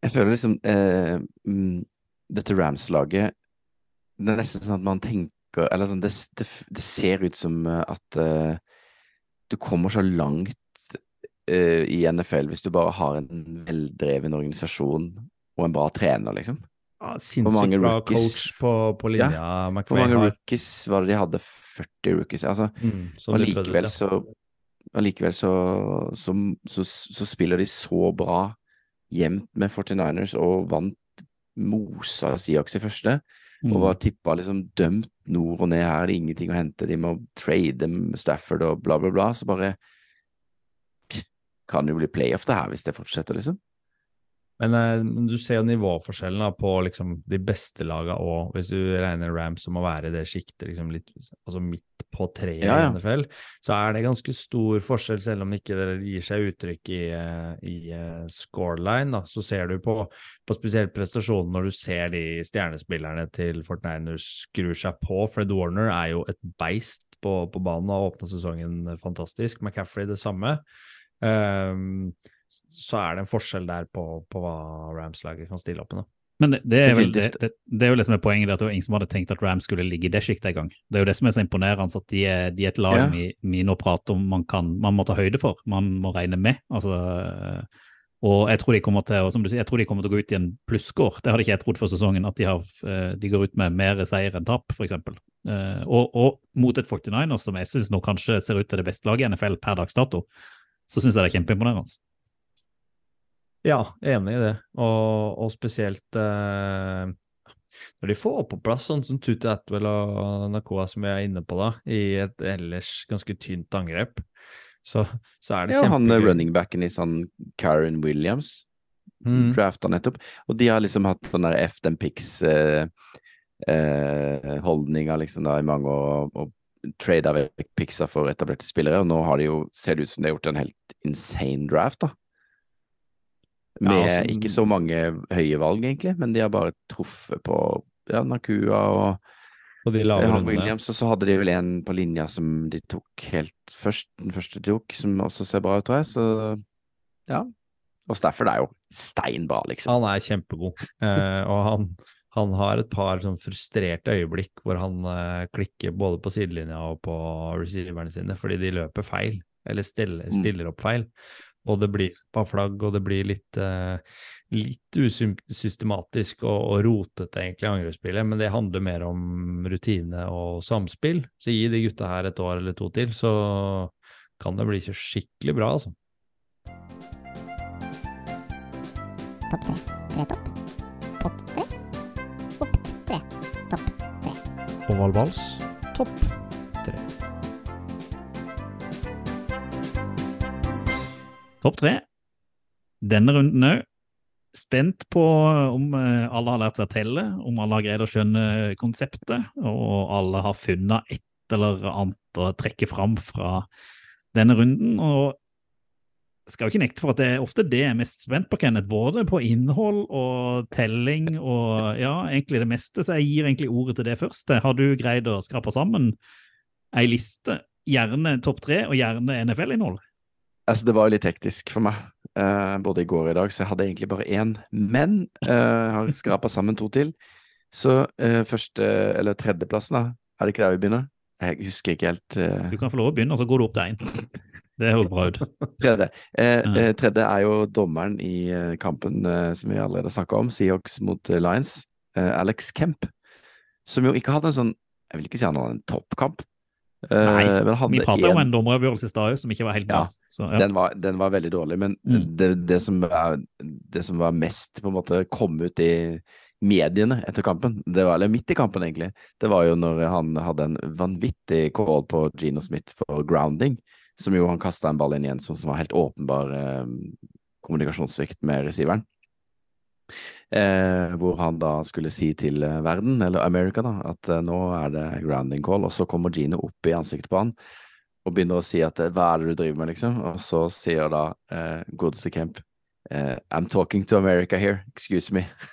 S3: Jeg føler liksom eh, mm, Dette Rams-laget Det er nesten sånn at man tenker Eller sånn, det, det, det ser ut som eh, at eh, du kommer så langt eh, i NFL hvis du bare har en veldreven organisasjon og en bra trener, liksom.
S2: Ja, Sinnssykt bra coach på, på linja.
S3: Hvor mange
S2: har.
S3: rookies var det de hadde? 40 rookies? Altså,
S2: Mm,
S3: og
S2: likevel,
S3: så Allikevel så, så, så, så spiller de så bra jevnt med 49ers og vant mosa Seahawks i første.
S1: Mm.
S3: Og var tippa liksom dømt nord og ned her, det er ingenting å hente, de må trade med Stafford og bla, bla, bla. Så bare kan jo bli playoff det her hvis det fortsetter, liksom.
S2: Men eh, du ser jo nivåforskjellen da, på liksom, de beste laga og hvis du regner Rams som å være i det sjiktet liksom, litt, altså midt på treet
S3: Ja, ja.
S2: i NFL, så er det ganske stor forskjell, selv om ikke det gir seg uttrykk i, eh, i uh, scoreline. Da, så ser du på, på spesielt prestasjonen når du ser de stjernespillerne til Fortniners skrur seg på. Fred Warner er jo et beist på, på banen og har åpna sesongen fantastisk. McCaffrey det samme. Ehm, så er det en forskjell der på, på hva Rams-laget kan stille opp med.
S1: Men det, det, er vel, det, det, det er jo det som er poenget, at det var ingen som hadde tenkt at Rams skulle ligge i det sjiktet engang. Det er jo det som er så imponerende, at de er, de er et lag
S3: Ja.
S1: vi, vi nå prater om man, kan, man må ta høyde for, man må regne med. Altså, og jeg tror de kommer til og som du sier, jeg tror de kommer til å gå ut i en plusskår. Det hadde ikke jeg trodd for sesongen, at de, har, eh, de går ut med mer seier enn tap, f.eks. Og, og mot et 49ers som jeg syns nå kanskje ser ut til det beste laget i NFL per dags dato, så syns jeg det er kjempeimponerende.
S2: Ja, enig i det. Og, og spesielt eh, når de får på plass sånn som Tutu Atwell og Nakoa som jeg er inne på da, i et ellers ganske tynt angrep, så, så er det
S3: Ja, han er
S2: kjempegøy.
S3: running backen i sånn Karen Williams,
S2: Mm.
S3: drafta nettopp. Og de har liksom hatt den der F den picks eh, eh, holdninga liksom da i mange år, og, og trada vekk Pixar for etablerte spillere, og nå har de jo, ser det ut som de har gjort en helt insane draft, da. Med
S2: Ja, altså-
S3: ikke så mange høye valg, egentlig, men de har bare truffet på ja, Nakua og
S2: Og
S3: han
S2: rundene.
S3: Williams, og så hadde de vel en på linja som de tok helt først, den første de tok, som også ser bra ut, tror jeg, så ja. Og Stafford er jo steinbra, liksom.
S2: Han er kjempegod, eh, og han, han har et par sånn frustrerte øyeblikk hvor han eh, klikker både på sidelinja og på receiverne sine, fordi de løper feil, eller stiller,
S3: Mm.
S2: stiller opp feil. Og det blir et par flagg, og det blir litt, eh, litt usystematisk og, og rotete, egentlig, angrepsspillet. Men det handler mer om rutine og samspill. Så gi de gutta her et år eller to til, så kan det bli så skikkelig bra, altså.
S4: Topp tre. Tre topp.
S2: Oval vals, topp tre.
S1: Topp tre. Denne runden òg. Spent på om eh, alle har lært seg å telle, om alle har greid å skjønne konseptet, og alle har funnet et eller annet å trekke fram fra denne runden. Og skal jo ikke nekte for at det er ofte det jeg er mest spent på, Kenneth. Både på innhold og telling og ja, egentlig det meste. Så jeg gir egentlig ordet til det først. Har du greid å skrape sammen ei liste? Gjerne topp tre, og gjerne NFL-innhold?
S3: Altså, det var jo litt hektisk for meg, eh, både i går og i dag, så jeg hadde egentlig bare én. Men eh, har skrapa sammen to til. Så eh, første, eller tredjeplassen, da. Er det ikke der vi begynner? Jeg husker ikke helt. eh,
S1: Du kan få lov å begynne, og så går du opp til én. Det høres bra ut.
S3: Tredje. Eh, eh, tredje er jo dommeren i eh, kampen eh, som vi allerede har snakka om, Seahawks mot eh, Lions, eh, Alex Kemp, som jo ikke hadde en sånn Jeg vil ikke si han hadde en toppkamp, eh,
S1: Nei, Vi prata om
S3: en-
S1: dommeravgjørelse i stad som ikke var helt bra.
S3: Ja,
S1: Så, ja.
S3: Den, var, den var veldig dårlig, men
S1: Mm.
S3: det, det, som er, det som var mest på en måte kom ut i mediene etter kampen, det var, eller midt i kampen egentlig, det var jo når han hadde en vanvittig call på Gino Smith for grounding, som jo han kasta en ball inn igjen som, som var helt åpenbar eh, kommunikasjonssvikt med receiveren. Eh, hvor han da skulle si til eh, verden, eller America, da, at eh, nå er det grounding call, og så kommer Gino opp i ansiktet på han og begynner å si at eh, hva er det du driver med, liksom, og så sier da eh, godeste Kemp eh, I'm talking to America here, excuse me.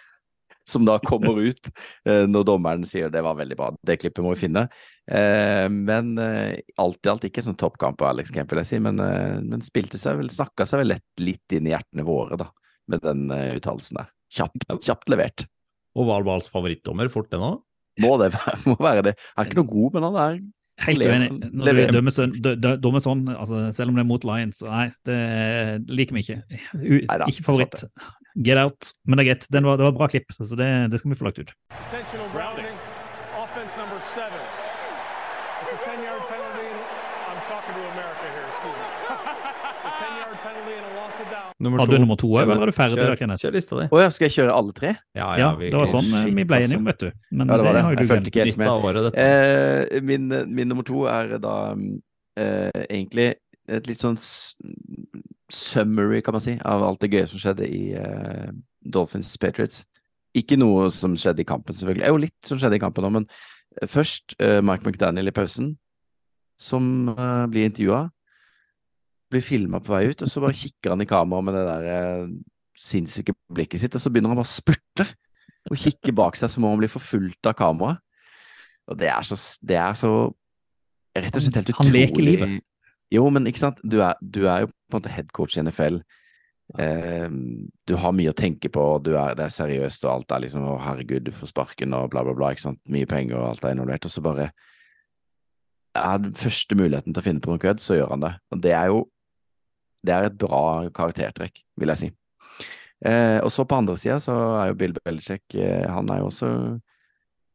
S3: Som da kommer ut eh, når dommeren sier det var veldig bra. Det klippet må vi finne. Eh, men eh, alt i alt ikke sånn toppkamp av Alex Kemp, vil jeg si, men, men spilte seg vel, snakka seg vel lett, litt inn i hjertene våre, da, med den uttalelsen der. Kjapt, kjapt levert.
S2: Oval vals favorittdommer, fort det nå?
S3: Må det være, må være det. Han er ikke noe god, men han er
S1: Helt uenig. Når du dømmer sånn, dø- dø- dømmer sånn altså, selv om det er mot Lions, nei, det liker vi ikke. U,
S3: Neida,
S1: ikke favoritt. Get out. Men det er greit. Den var, det var bra klipp, så det, det skal vi få lagt ut.
S5: Offense number seven. It's a 10 yard penalty. I'm talking to America here, excuse me. It's a 10 yard penalty and a loss of down.
S2: Nummer
S1: Hadde du nummer to, eller er du ferdig
S2: Kjør-
S1: da, Kenneth?
S2: Kjør lista di.
S3: Å ja, skal jeg kjøre alle tre?
S2: Ja,
S1: Ja,
S2: vi-
S1: det var sånn eh,
S3: shit,
S1: vi ble enige om, vet du. Men
S3: Ja, det var det.
S1: har
S3: Jeg
S1: du
S3: fulgte ikke helt med.
S2: året, dette.
S3: Eh, min, min nummer to er da eh, egentlig et litt sånn summary, kan man si, av alt det gøye som skjedde i eh, Dolphins Patriots. Ikke noe som skjedde i kampen, selvfølgelig. Jo, litt som skjedde i kampen òg, men først eh, Mike McDaniel i pausen, som uh, blir intervjua. Blir filma på vei ut, og så bare kikker han i kamera med det der uh, sinnssyke blikket sitt, og så begynner han bare å spurte og kikke bak seg som om han blir forfulgt av kameraet. Og det er så, det er så rett og slett helt
S1: Han leker livet.
S3: Jo, men ikke sant, du er, du er jo på en måte headcoach i NFL. Eh, du har mye å tenke på, du er, det er seriøst og alt er liksom å herregud, du får sparken og bla, bla, bla, ikke sant, mye penger og alt er involvert, og så bare er den første muligheten til å finne på noe kødd, så gjør han det. Og det er jo det er et bra karaktertrekk, vil jeg si. Eh, og så på andre sida så er jo Bill Belichick eh, Han er jo også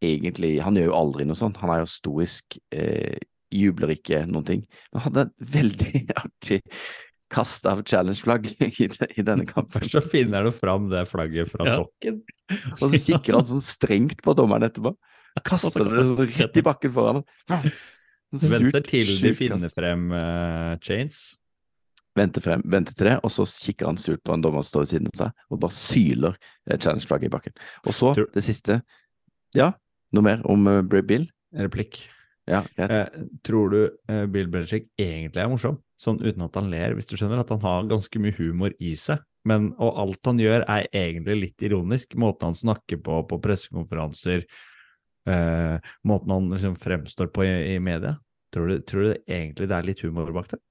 S3: egentlig Han gjør jo aldri noe sånt. Han er jo stoisk, eh, jubler ikke noen ting. Men han hadde et veldig artig kast av challenge-flagg i, i denne kampen.
S2: Så finner du fram det flagget fra
S1: Ja.
S2: sokken.
S3: Og så kikker han sånn strengt på dommeren etterpå. Kaster det sånn rett i bakken foran ham.
S2: Venter til de finner frem uh, chains.
S3: Venter, frem, venter til det, og så kikker han surt på en dommer som står ved siden av seg, og bare syler eh, challenge-flagget i bakken. Og så,
S2: Tror-
S3: det siste Ja, noe mer om uh, Bill?
S2: Replikk.
S3: Ja.
S2: Eh, tror du eh, Bill Belichick egentlig er morsom? Sånn uten at han ler, hvis du skjønner at han har ganske mye humor i seg. Men, og alt han gjør er egentlig litt ironisk. Måten han snakker på på pressekonferanser, eh, måten han liksom fremstår på i, i media. Tror du, tror du egentlig det er litt humor bak det?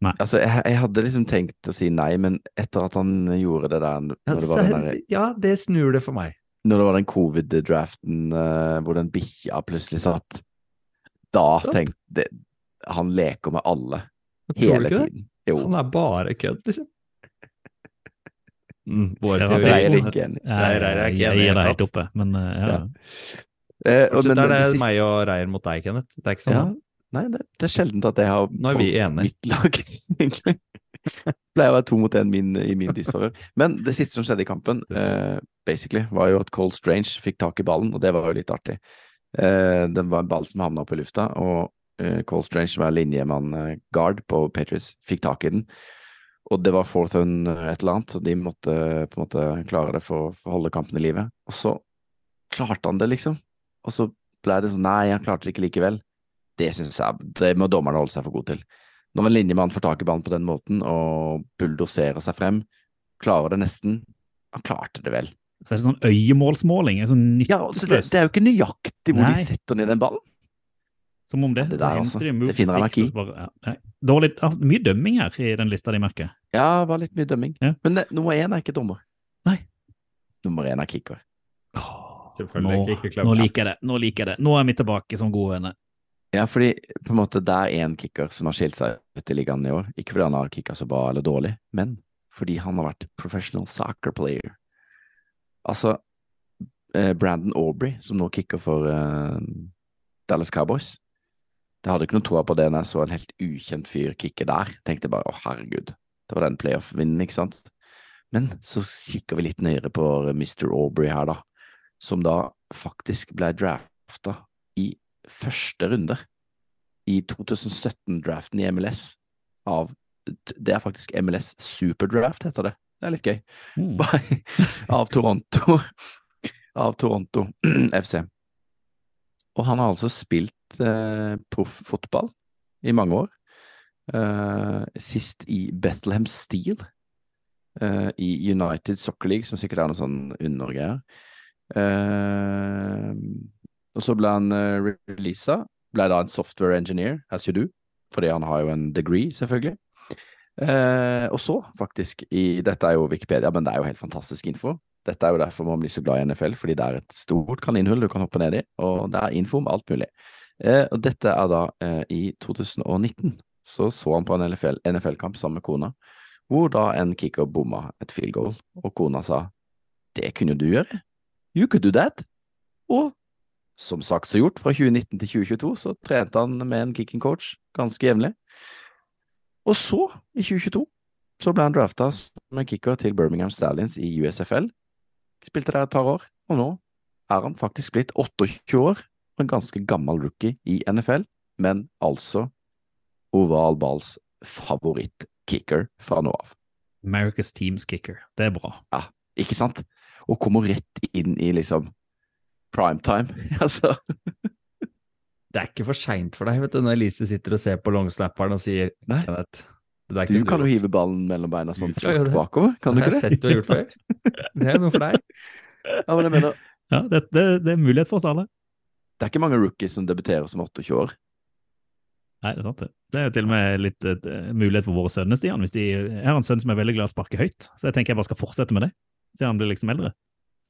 S3: Altså, jeg, jeg hadde liksom tenkt å si nei, men etter at han gjorde det der
S2: Ja,
S3: når det var den, der,
S2: ja, det snur det for meg.
S3: når det var den covid-draften uh, hvor den bikkja plutselig satt, da tenkte jeg Han leker med alle hele tiden. Jo.
S2: Han er bare kødd, liksom. Mm, vår teori.
S3: Reier er
S1: det.
S3: ikke enig.
S2: Nei, Reier er ikke
S1: Jeg
S2: enig det
S1: det helt oppe, men eh, ja.
S3: Ja. Eh, og- men-
S2: er det
S3: siste-
S2: meg og Reier mot deg, Kenneth. Det er ikke sånn.
S3: Ja, nei, det, det er sjelden at jeg har
S2: Nå er vi enige.
S3: mitt lag, egentlig. Pleier å være to mot én min, i min disfavør. Men det siste som skjedde i kampen, eh, basically, var jo at Cole Strange fikk tak i ballen, og det var jo litt artig. Eh, det var en ball som havna opp i lufta, og eh, Cole Strange, som er linjemann eh, guard på Patriots, fikk tak i den. Og det var fourth and et eller annet, så de måtte på en måte klare det for, for å holde kampen i live. Og så klarte han det, liksom. Og så ble det sånn Nei, han klarte det ikke likevel. Det synes jeg Det må dommerne holde seg for god til. Når en linjemann får tak i ballen på den måten og bulldoserer seg frem, klarer det nesten Han klarte det vel.
S1: Så er det sånn øyemålsmåling. Sånn
S3: Ja, altså det, det er jo ikke nøyaktig hvor
S1: Nei.
S3: de setter ned den ballen.
S1: Som om det.
S3: det der, altså. Det finner
S1: så bare- ja. Dårlig, mye dømming her i den lista de merker.
S3: Ja, det var litt mye dømming.
S1: Ja.
S3: Men det, nummer én er ikke dommer.
S1: Nei.
S3: Nummer én er kicker.
S2: Selvfølgelig
S1: Nå, nå liker jeg det. Nå liker jeg det. Nå er vi tilbake som gode venner.
S3: Ja, fordi på en måte det er én kicker som har skilt seg ut i ligaen i år. Ikke fordi han har kicka så bra eller dårlig, men fordi han har vært professional soccer player. Altså, eh, Brandon Aubrey, som nå kicker for eh, Dallas Cowboys. Jeg hadde ikke noe tro på det når jeg så en helt ukjent fyr kicke der. Tenkte bare å herregud, det var den playoff-vinnen, ikke sant? Men så kikker vi litt nøyere på Mr. Aubrey her, da, som da faktisk ble drafta i første runde i 2017-draften i MLS av Det er faktisk MLS Superdraft, heter det. Det er litt gøy.
S1: Mm.
S3: av Toronto. Av Toronto FC. Og han har altså spilt eh, profffotball i mange år. Eh, sist i Bethlehem Steel eh, i United Soccer League, som sikkert er noe sånn undergreier. Eh, og så ble han uh, releasa. Ble da en software engineer, as you do, fordi han har jo en degree, selvfølgelig. Eh, og så, faktisk, i Dette er jo Wikipedia, men det er jo helt fantastisk info. Dette er jo derfor man blir så glad i NFL, fordi det er et stort kaninhull du kan hoppe ned i, og det er info om alt mulig. Eh, og dette er da eh, i 2019. Så så han på en NFL-kamp sammen med kona, hvor da en kicker bomma et field goal, og kona sa det kunne du gjøre, you could do that. Og som sagt så gjort, fra 2019 til 2022 så trente han med en kicking coach ganske jevnlig. Og så, i 2022, så ble han drafta som en kicker til Birmingham Stallions i USFL. Spilte der et par år, og nå er han faktisk blitt 28 år og en ganske gammel rookie i NFL, men altså oval balls favorittkicker fra nå av.
S1: America's Teams Kicker. Det er bra.
S3: Ikke sant? Og kommer rett inn i liksom primetime. altså,
S2: Det er ikke for seint for deg, vet du, når Elise sitter og ser på longsnapperen og sier
S3: Nei.
S2: Kenneth,
S3: du kan jo hive ballen mellom beina sånn fort bakover, kan du
S2: Det har jeg sett du har gjort før. Det er noe for deg.
S3: Ja, men jeg mener,
S1: Ja, det, det, det er mulighet for oss alle.
S3: Det er ikke mange rookies som debuterer som 28 år.
S1: Nei, det er sant det. Det er jo til og med litt et, eh, mulighet for våre sønner, Stian. Hvis de, jeg har en sønn som er veldig glad i å sparke høyt, så jeg tenker jeg bare skal fortsette med det. Siden han blir liksom eldre.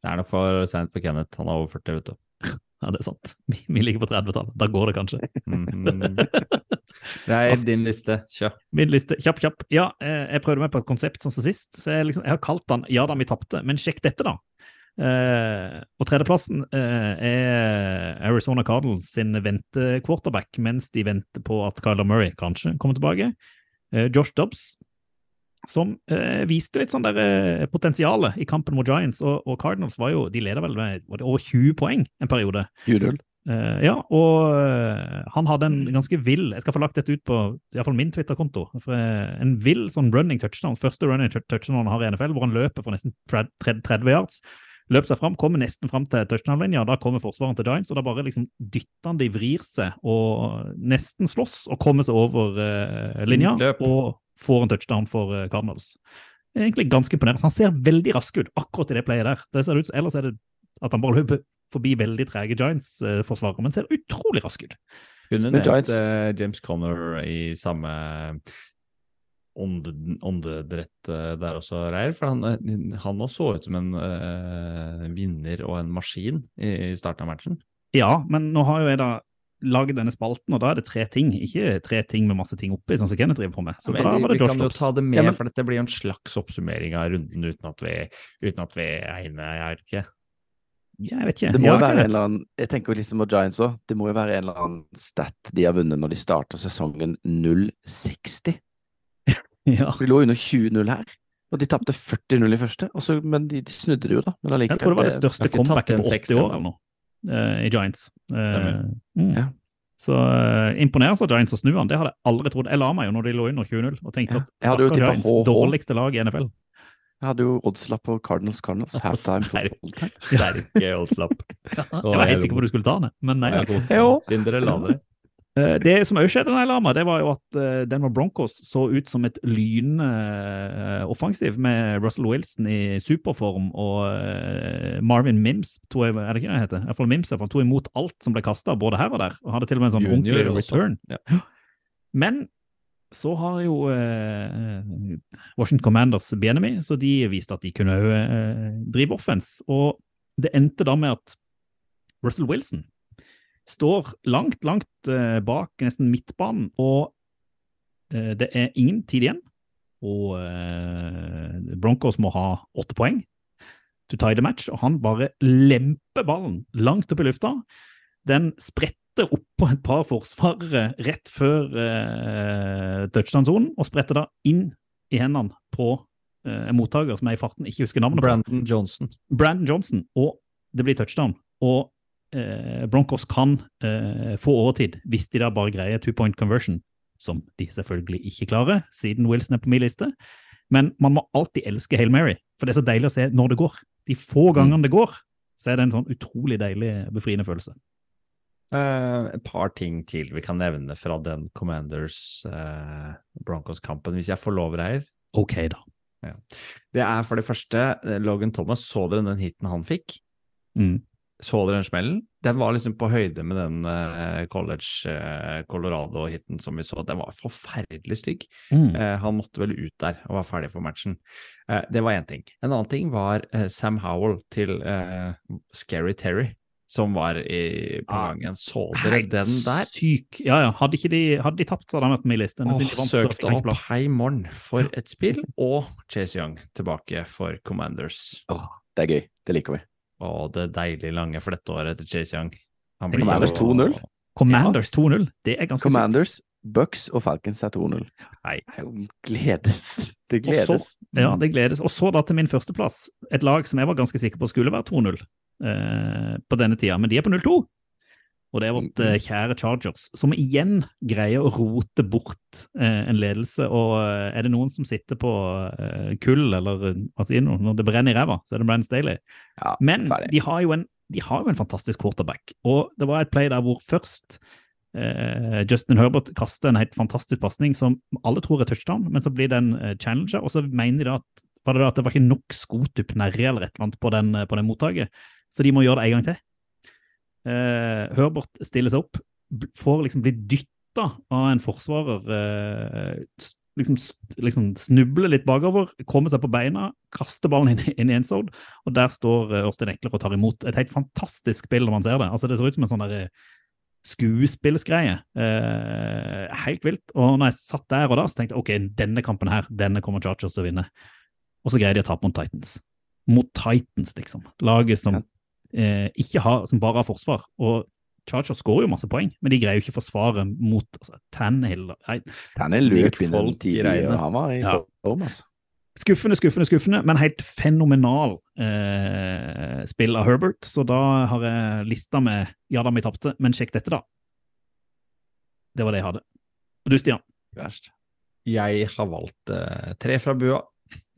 S2: Det er nok for seint for Kenneth. Han er over 40, vet du.
S1: Ja, det er sant. Vi, vi ligger på 30-tallet. Da går det kanskje.
S2: Mm. Nei, din liste. Kjør.
S1: Min liste, kjapp, kjapp. Ja, eh, jeg prøvde meg på et konsept sånn som sist. Så jeg, liksom, jeg har kalt den Ja da, vi tapte, men sjekk dette, da. Eh, og tredjeplassen eh, er Arizona Cardinals sin vente-quarterback mens de venter på at Kyler Murray kanskje kommer tilbake. Eh, Josh Dobbs, som eh, viste litt sånn der potensialet i kampen mot Giants, og, og Cardinals var jo De leder vel med over 20 poeng en periode.
S3: Judel.
S1: Eh, ja, og han hadde en ganske vill Jeg skal få lagt dette ut på i fall min Twitter-konto. for, En vill sånn running touchdown. Første running touchdown han har i NFL, hvor han løper for nesten 30 30 yards. Løper seg fram, kommer nesten fram til touchdown-linja. Da kommer forsvaren til Giants, og da bare liksom dytter han de vrir seg og nesten slåss og kommer seg over uh, linja
S2: Løp.
S1: og får en touchdown for uh, Cardinals. Egentlig ganske imponerende. Han ser veldig rask ut akkurat i det playet der. Det ser ut, ellers er det at han bare løper forbi veldig trege Giants-forsvarere, men ser utrolig rask ut.
S2: Kunne
S3: Men
S2: nevnt eh, James Conner i samme åndedrett eh, der også, Reier. For han, eh, han også så ut som en eh, vinner og en maskin i, i starten av matchen.
S1: Ja, men nå har jo jeg da laget denne spalten, og da er det tre ting, ikke tre ting med masse ting oppi, sånn som Kenneth driver på med. Så
S2: Men
S1: da var det
S2: vi
S1: Josh
S2: kan jo ta det med,
S3: Ja, men-
S2: for dette blir jo en slags oppsummering av runden uten at vi, uten at vi egner, jeg ikke.
S1: Jeg vet ikke.
S3: Det må
S1: Ja,
S3: jo være en eller annen Jeg tenker liksom på Giants òg. Det må jo være en eller annen stat de har vunnet når de starter sesongen 0-60.
S1: Ja.
S3: De lå under 20-0 her, og de tapte 40-0 i første. Og så, men de, de snudde det jo, da. Men allikevel.
S1: Jeg tror det var det største comebacket på 80 år eller noe, uh, i Giants.
S2: Uh,
S1: mm.
S3: Ja.
S1: Så uh, imponeres av Giants å snu han, det hadde jeg aldri trodd. Jeg la meg jo når de lå under 20-0 og tenkte
S3: Ja.
S1: at stakkars Giants,
S3: HH.
S1: dårligste lag i NFL.
S3: Jeg hadde jo oddslapp på Cardinals Cardinals. Halftime football.
S2: Sterke oddslapp.
S1: Jeg var helt sikker på hvor du skulle ta den, men nei.
S2: Ja, jeg
S1: Eh, Det som òg skjedde denne lama, det var jo at eh, Denver Broncos så ut som et lynende eh, med Russell Wilson i superform og Marvin Mims, to, er det ikke det heter? Iallfall Mims to imot alt som ble kasta, både her og der, og hadde til og med en sånn
S2: Junior
S1: ordentlig return.
S2: Ja.
S1: Men så har jo Washington Commanders Benemy, så de viste at de kunne drive offense. Og det endte da med at Russell Wilson står langt, langt eh, bak nesten midtbanen, og eh, det er ingen tid igjen. Og eh, Broncos må ha åtte poeng to tie the match, og han bare lemper ballen langt opp i lufta. Den spretter oppå et par forsvarere rett før eh, touchdown-sonen, og spretter da inn i hendene på eh, en mottaker som er i farten ikke husker navnet.
S2: Brandon Johnson.
S1: Brandon Johnson, og det blir touchdown. Og Broncos kan eh, få overtid hvis de da bare greier two point conversion, som de selvfølgelig ikke klarer, siden Wilson er på min liste. Men man må alltid elske Hail Mary, for det er så deilig å se når det går. De få gangene det går, så er det en sånn utrolig deilig, befriende følelse.
S2: Uh, et par ting til vi kan nevne fra den Commanders uh, Broncos-kampen, hvis jeg får lov, Reier.
S1: Ok, da.
S2: Det er for det første eh, Logan Thomas. Så dere den hiten han fikk?
S1: Mm.
S2: Så dere den smellen? Den var liksom på høyde med den uh, college uh, Colorado-hiten som vi så. Den var forferdelig stygg.
S1: Mm.
S2: Uh, han måtte vel ut der og var ferdig for matchen. Eh, det var én ting. En annen ting var Sam Howell til Scary Terry, som var i, på
S1: Ah,
S2: gangen. Så dere den der?
S1: Syk. Ja, ja. Hadde, ikke de, hadde de tapt, så hadde de vært med i liste. Men oh, vant,
S2: søkte opp hei morgen for et spill, og Chase Young tilbake for Commanders.
S3: Åh, det er gøy. Det liker vi.
S2: Og det deilig lange for dette året til Chase Young.
S3: Commanders 2-0.
S1: Commanders 2-0, det er ganske sykt.
S3: Commanders, Bucks og Falcons er 2-0.
S2: Nei.
S3: Det er Gledes. Det
S1: Og så-
S3: gledes.
S1: Ja, det gledes. Og så da til min førsteplass, et lag som jeg var ganske sikker på skulle være 2-0 eh, på denne tida, men de er på 0-2. Og det er vårt eh, kjære Chargers, som igjen greier å rote bort eh, en ledelse. Og eh, er det noen som sitter på eh, kull, eller eh, hva sier du, når det brenner i ræva, så er det Brand Staley.
S3: Ja,
S1: Men de har, jo en, de har jo en fantastisk quarterback, og det var et play der hvor først eh, Justin Herbert kaster en helt fantastisk pasning som alle tror er touchdown, men så blir det en challenger, og så mener de da at, var det da at det var ikke nok skotupp nærre eller et eller annet på den, på den mottaket, så de må gjøre det en gang til. Eh, Herbert stiller seg opp, får liksom bli dytta av en forsvarer, eh, liksom, liksom snubler litt bakover, kommer seg på beina, kaster ballen inn, inn i en zone, og der står Ørstein Ekler og tar imot. Et helt fantastisk spill når man ser det. Altså, det ser ut som en sånn der, eh, skuespillsgreie. Eh, helt vilt. Og når jeg satt der og da, så tenkte jeg ok, denne kampen her, denne kommer Chargers til å vinne. Og så greier de å tape mot Titans. Mot Titans, liksom. Laget som, eh, ikke har, som bare har forsvar. Og Charger skårer jo masse poeng, men de greier jo ikke forsvare mot altså, Tannehill. Nei,
S3: er løp
S2: Nick
S3: inn en
S2: Folk
S3: tidlig,
S2: greiene.
S3: han var i
S1: Ja.
S3: form, altså.
S1: Skuffende, skuffende, skuffende, men helt fenomenal eh, spill av Herbert. Så da har jeg lista med Ja da, vi tapte, men sjekk dette, da. Det var det jeg hadde. Og du, Stian?
S3: Verst.
S2: Jeg har valgt eh, tre fra bua.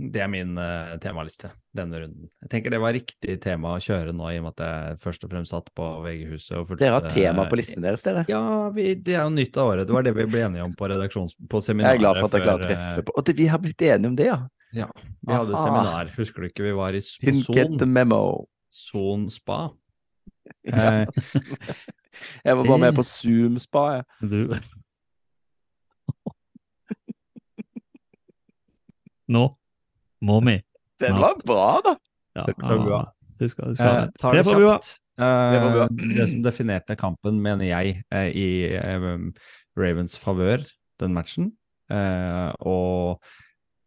S2: Det er min uh, temaliste denne runden. Jeg tenker det var riktig tema å kjøre nå, i og med at jeg først og fremst satt på VG-huset
S3: Dere har tema på listen deres, dere.
S2: Ja, vi, det er jo nytt av året. Det var det vi ble enige om på. På
S3: Jeg er glad for at jeg klarer å treffe
S2: eh,
S3: på Og vi har blitt enige om det, ja.
S2: Ja, vi hadde
S3: Aha.
S2: seminar. Husker du ikke vi var i Son. Son spa?
S3: Ja.
S2: Eh,
S3: Jeg var bare med på Zoom-spa, jeg.
S1: Du Nå må vi
S3: Den var bra, da!
S1: Ja,
S2: det var bra.
S1: Du skal, du skal.
S2: Eh, tar det. Eh,
S3: Det var bra.
S2: det som definerte kampen, mener jeg, eh, i eh, Ravens favør, den matchen, eh, og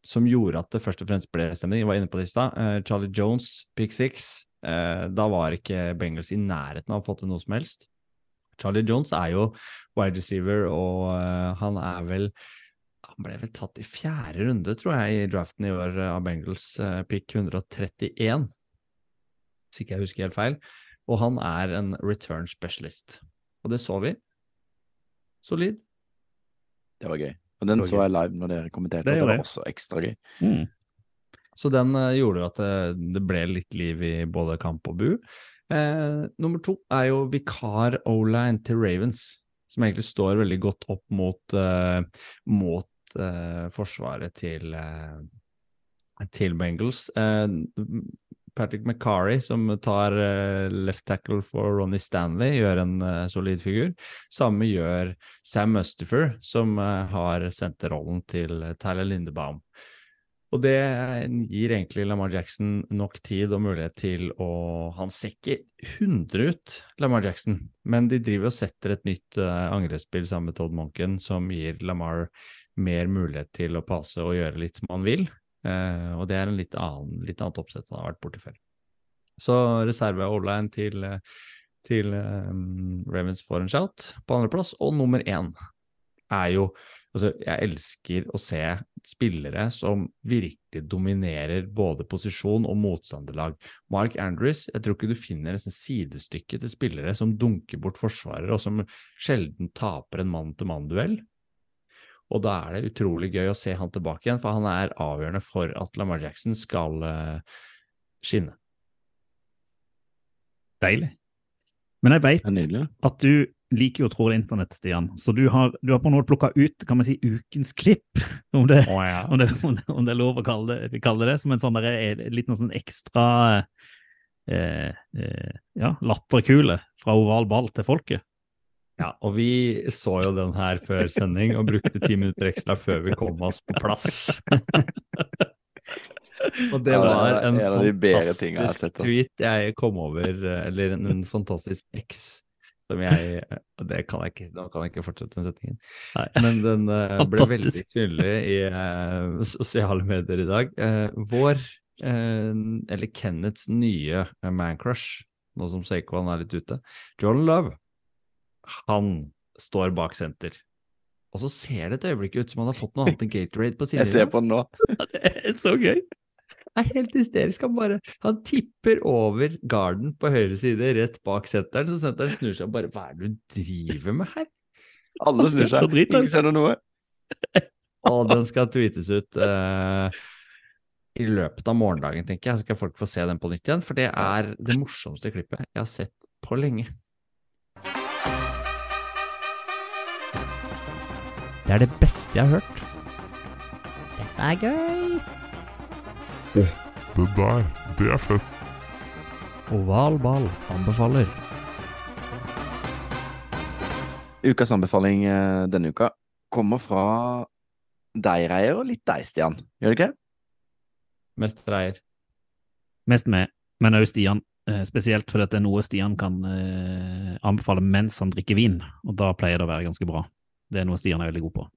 S2: som gjorde at det først og fremst ble stemning. Jeg var inne på det i stad. Charlie Jones, pick six. Eh, da var ikke Bengals i nærheten av å få til noe som helst. Charlie Jones er jo wide receiver, og han er vel Han ble vel tatt i fjerde runde, tror jeg, i draften i år eh, av Bengals, eh, pick 131 hvis ikke jeg husker helt feil. Og han er en return specialist. Og det så vi. Solid.
S3: Det var gøy. Og den så jeg live når dere kommenterte,
S1: Det
S3: og det var
S1: jeg.
S3: også ekstra gøy.
S1: Mm.
S2: Så den eh, gjorde jo at det, det ble litt liv i både kamp og bu. Eh, nummer to er jo vikar O-line til Ravens, som egentlig står veldig godt opp mot, eh, mot eh, forsvaret til, uh, til Bengals. Eh, Patrick McCarry, som tar left tackle for Ronny Stanley, gjør en solid figur. Samme gjør Sam Mustifer, som har senterrollen til Tyler Lindebaum. Og det gir egentlig Lamar Jackson nok tid og mulighet til å Han ser ikke 100 ut, Lamar Jackson, men de driver og setter et nytt uh, angrepsspill sammen med Todd Monken som gir Lamar mer mulighet til å passe og gjøre litt som han vil. Uh, og det er en litt, annen, litt annet oppsett han har vært borti før. Så reserve O-line til, eh, til um, Ravens får en shout på andreplass. Og nummer én er jo Altså, jeg elsker å se spillere som virkelig dominerer både posisjon og motstanderlag. Mark Andrews, jeg tror ikke du finner et sidestykke til spillere som dunker bort forsvarere, og som sjelden taper en mann-til-mann-duell. Og da er det utrolig gøy å se han tilbake igjen, for han er avgjørende for at Lamar Jackson skal eh, skinne.
S1: Deilig. Men jeg
S3: veit
S1: vet at du liker jo å trolle internett, Stian, så du har, du har på en måte plukka ut kan man si, ukens klipp, om det,
S2: oh, ja.
S1: om det, om det, om det er lov å kalle det, kalle det som en sånn der, eh, litt noe sånn ekstra eh, eh, ja, latterkule fra oval ball til folket.
S2: Ja, og vi så jo den her før sending og brukte ti minutter ekstra før vi kom oss på plass. og det var en
S3: ja, det en jeg
S2: fantastisk tweet jeg kom over, eller en, en fantastisk X, som jeg Det kan jeg ikke, nå kan jeg ikke fortsette den setningen.
S1: Nei.
S2: Men den uh, ble veldig synlig i uh, sosiale medier i dag. Uh, vår, eh, eller Kenneths nye eh, mancrush, nå som Saquon er litt ute, John Love, han står bak senter. Og så ser det et øyeblikk ut som han har fått noe annet enn Gatorade på
S3: Jeg ser på den nå.
S1: Det er så gøy!
S2: Er helt hysterisk. Han bare han tipper over garden på høyre side, rett bak setteren, så setteren snur seg og bare Hva er det du driver med her?
S3: Alle snur seg. Ingen skjønner noe.
S2: Og den skal tweetes ut uh, i løpet av morgendagen, tenker jeg. Så skal folk få se den på nytt igjen, for det er det morsomste klippet jeg har sett på lenge. Det er det beste jeg har hørt.
S4: Dette er gøy.
S6: Det der, det er fett.
S2: Oval ball anbefaler.
S3: Ukas anbefaling eh, denne uka kommer fra deg, Reier, og litt deg, Stian. Gjør det ikke?
S2: Mest reier.
S1: Mest med, men òg Stian. eh, Spesielt fordi det er noe Stian kan eh, anbefale mens han drikker vin, og da pleier det å være ganske bra. Det er noe Stian er veldig god på.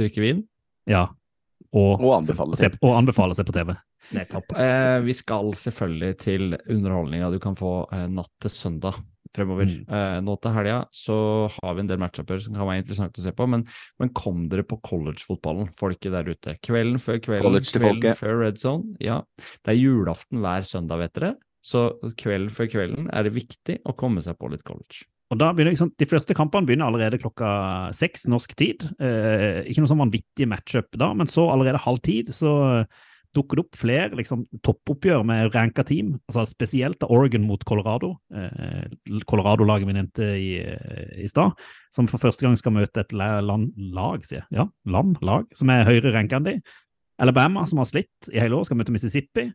S2: Drikke vin.
S1: Ja. Og,
S3: Og anbefale
S1: se, og anbefale seg på TV.
S2: Nettopp. Eh, vi skal selvfølgelig til underholdninga du kan få eh, natt til søndag fremover.
S1: Mm.
S2: Eh, nå til helga så har vi en del matchuper som kan være interessant å se på, men, men kom dere på collegefotballen, folket der ute. Kvelden før kvelden,
S3: College til
S2: kvelden
S3: folket.
S2: før red zone. Ja, det er julaften hver søndag, vet dere. Så kvelden før kvelden er det viktig å komme seg på litt college.
S1: Og da begynner liksom, De første kampene begynner allerede klokka seks norsk tid. Eh, ikke noe sånn vanvittig matchup da, men så allerede halv tid så dukker det opp flere liksom, toppoppgjør med ranka team. altså Spesielt da Oregon mot Colorado. Eh, Colorado-laget vi nevnte i, i stad. Som for første gang skal møte et la- land, lag, sier jeg. Ja, land, lag, som er høyere ranka enn de. Alabama, som har slitt i hele år, skal møte Mississippi.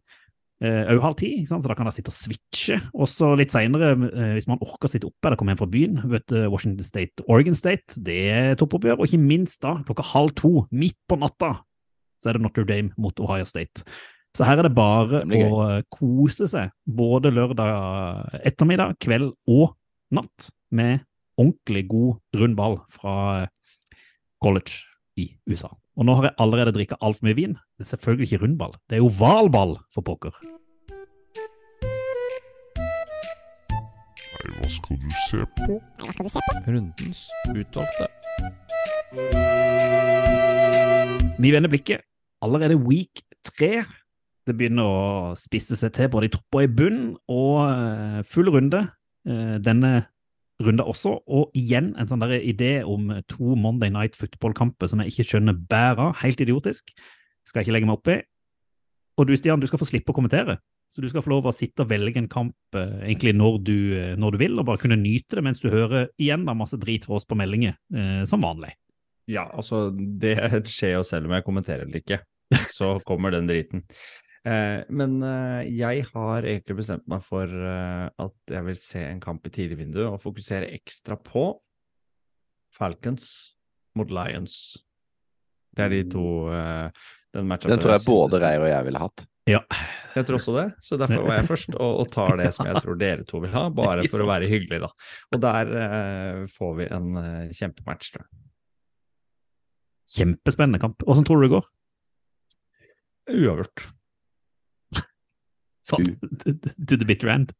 S1: Òg halv ti, så da kan de sitte og switche. Og så litt seinere, hvis man orker å sitte oppe eller komme hjem fra byen, vet Washington State, Oregon State, det er toppoppgjør. Og ikke minst da, klokka halv to, midt på natta, så er det Notre Dame mot Ohio State. Så her er det bare
S3: Det
S1: å eh, kose seg, både lørdag ettermiddag, kveld og natt, med ordentlig god rund ball fra eh, college i USA. Og nå har jeg allerede drikket altfor mye vin. Det er selvfølgelig ikke rundball, det er ovalball for pokker.
S6: Hva skal du se på?
S4: Hva skal du se på?
S2: Rundens utvalgte.
S1: Vi vender blikket allerede week tre. Det begynner å spisse seg til både i topp og i bunn, og eh, full runde eh, denne runda også. Og igjen en sånn der idé om to Monday Night Football-kamper som jeg ikke skjønner bæret av. Helt idiotisk. Skal jeg ikke legge meg opp i. Og du, Stian, du skal få slippe å kommentere. Så du skal få lov å sitte og velge en kamp eh, egentlig når du, eh, når du vil, og bare kunne nyte det mens du hører igjen da masse drit fra oss på meldinger, eh, som vanlig.
S2: Ja, altså, det skjer jo selv om jeg kommenterer eller ikke. Så kommer den driten. Eh, men eh, jeg har egentlig bestemt meg for eh, at jeg vil se en kamp i tidligvinduet og fokusere ekstra på Falcons mot Lions. Det er de to eh, den
S3: Den tror jeg
S2: jeg
S3: både Reir og jeg ville hatt.
S1: Ja.
S2: Jeg tror også det, så derfor var jeg først og, og tar det som jeg tror dere to vil ha, bare for å være hyggelig, da. Og der eh, får vi en kjempematch, tror jeg.
S1: Kjempespennende kamp. Åssen tror du det går?
S2: Uavgjort.
S1: Sånn, to the bitter end.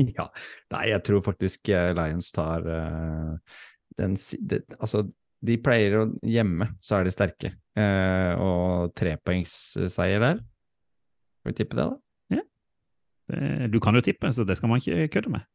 S2: Ja. Nei, jeg tror faktisk eh, Lions tar uh, den det, Altså, de pleier å Hjemme så er de sterke. Uh, og trepoengsseier der. Skal vi tippe det, da?
S1: Ja Du kan jo tippe, så det skal man ikke kødde med.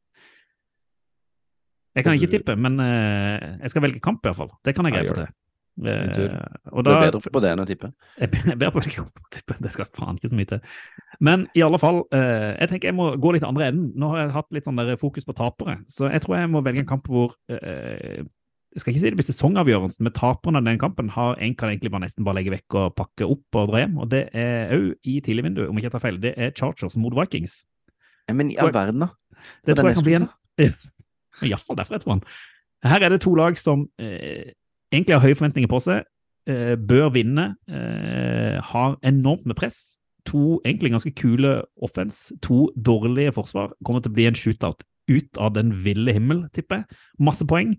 S1: Jeg kan ikke tippe, men uh, jeg skal velge kamp, i hvert fall. Det kan jeg greie
S2: gjør
S1: få til.
S2: Tur.
S1: Og
S3: Du er bedre på det enn å tippe.
S1: Jeg er bedre på kamp å tippe. Det skal faen ikke så mye til. Men i alle fall, eh, jeg tenker jeg må gå litt andre enden. Nå har jeg hatt litt sånn fokus på tapere, så jeg tror jeg må velge en kamp hvor eh, Jeg skal ikke si det blir sesongavgjørelsen, men taperen av den kampen har en kan egentlig bare nesten bare legge vekk og pakke opp og dra hjem. Og det er òg i tidligvinduet, om ikke jeg tar feil. Det er Chargers mot Vikings.
S3: Ja, men i all verden, da.
S1: Det
S3: Og
S1: tror jeg kan bli en Iallfall derfor jeg tror han. Her er det to lag som eh, egentlig har høye forventninger på seg, eh, bør vinne, eh, har enormt med press. To egentlig ganske kule offens, to dårlige forsvar. Kommer til å bli en shootout ut av den ville himmel, tipper jeg. Masse poeng.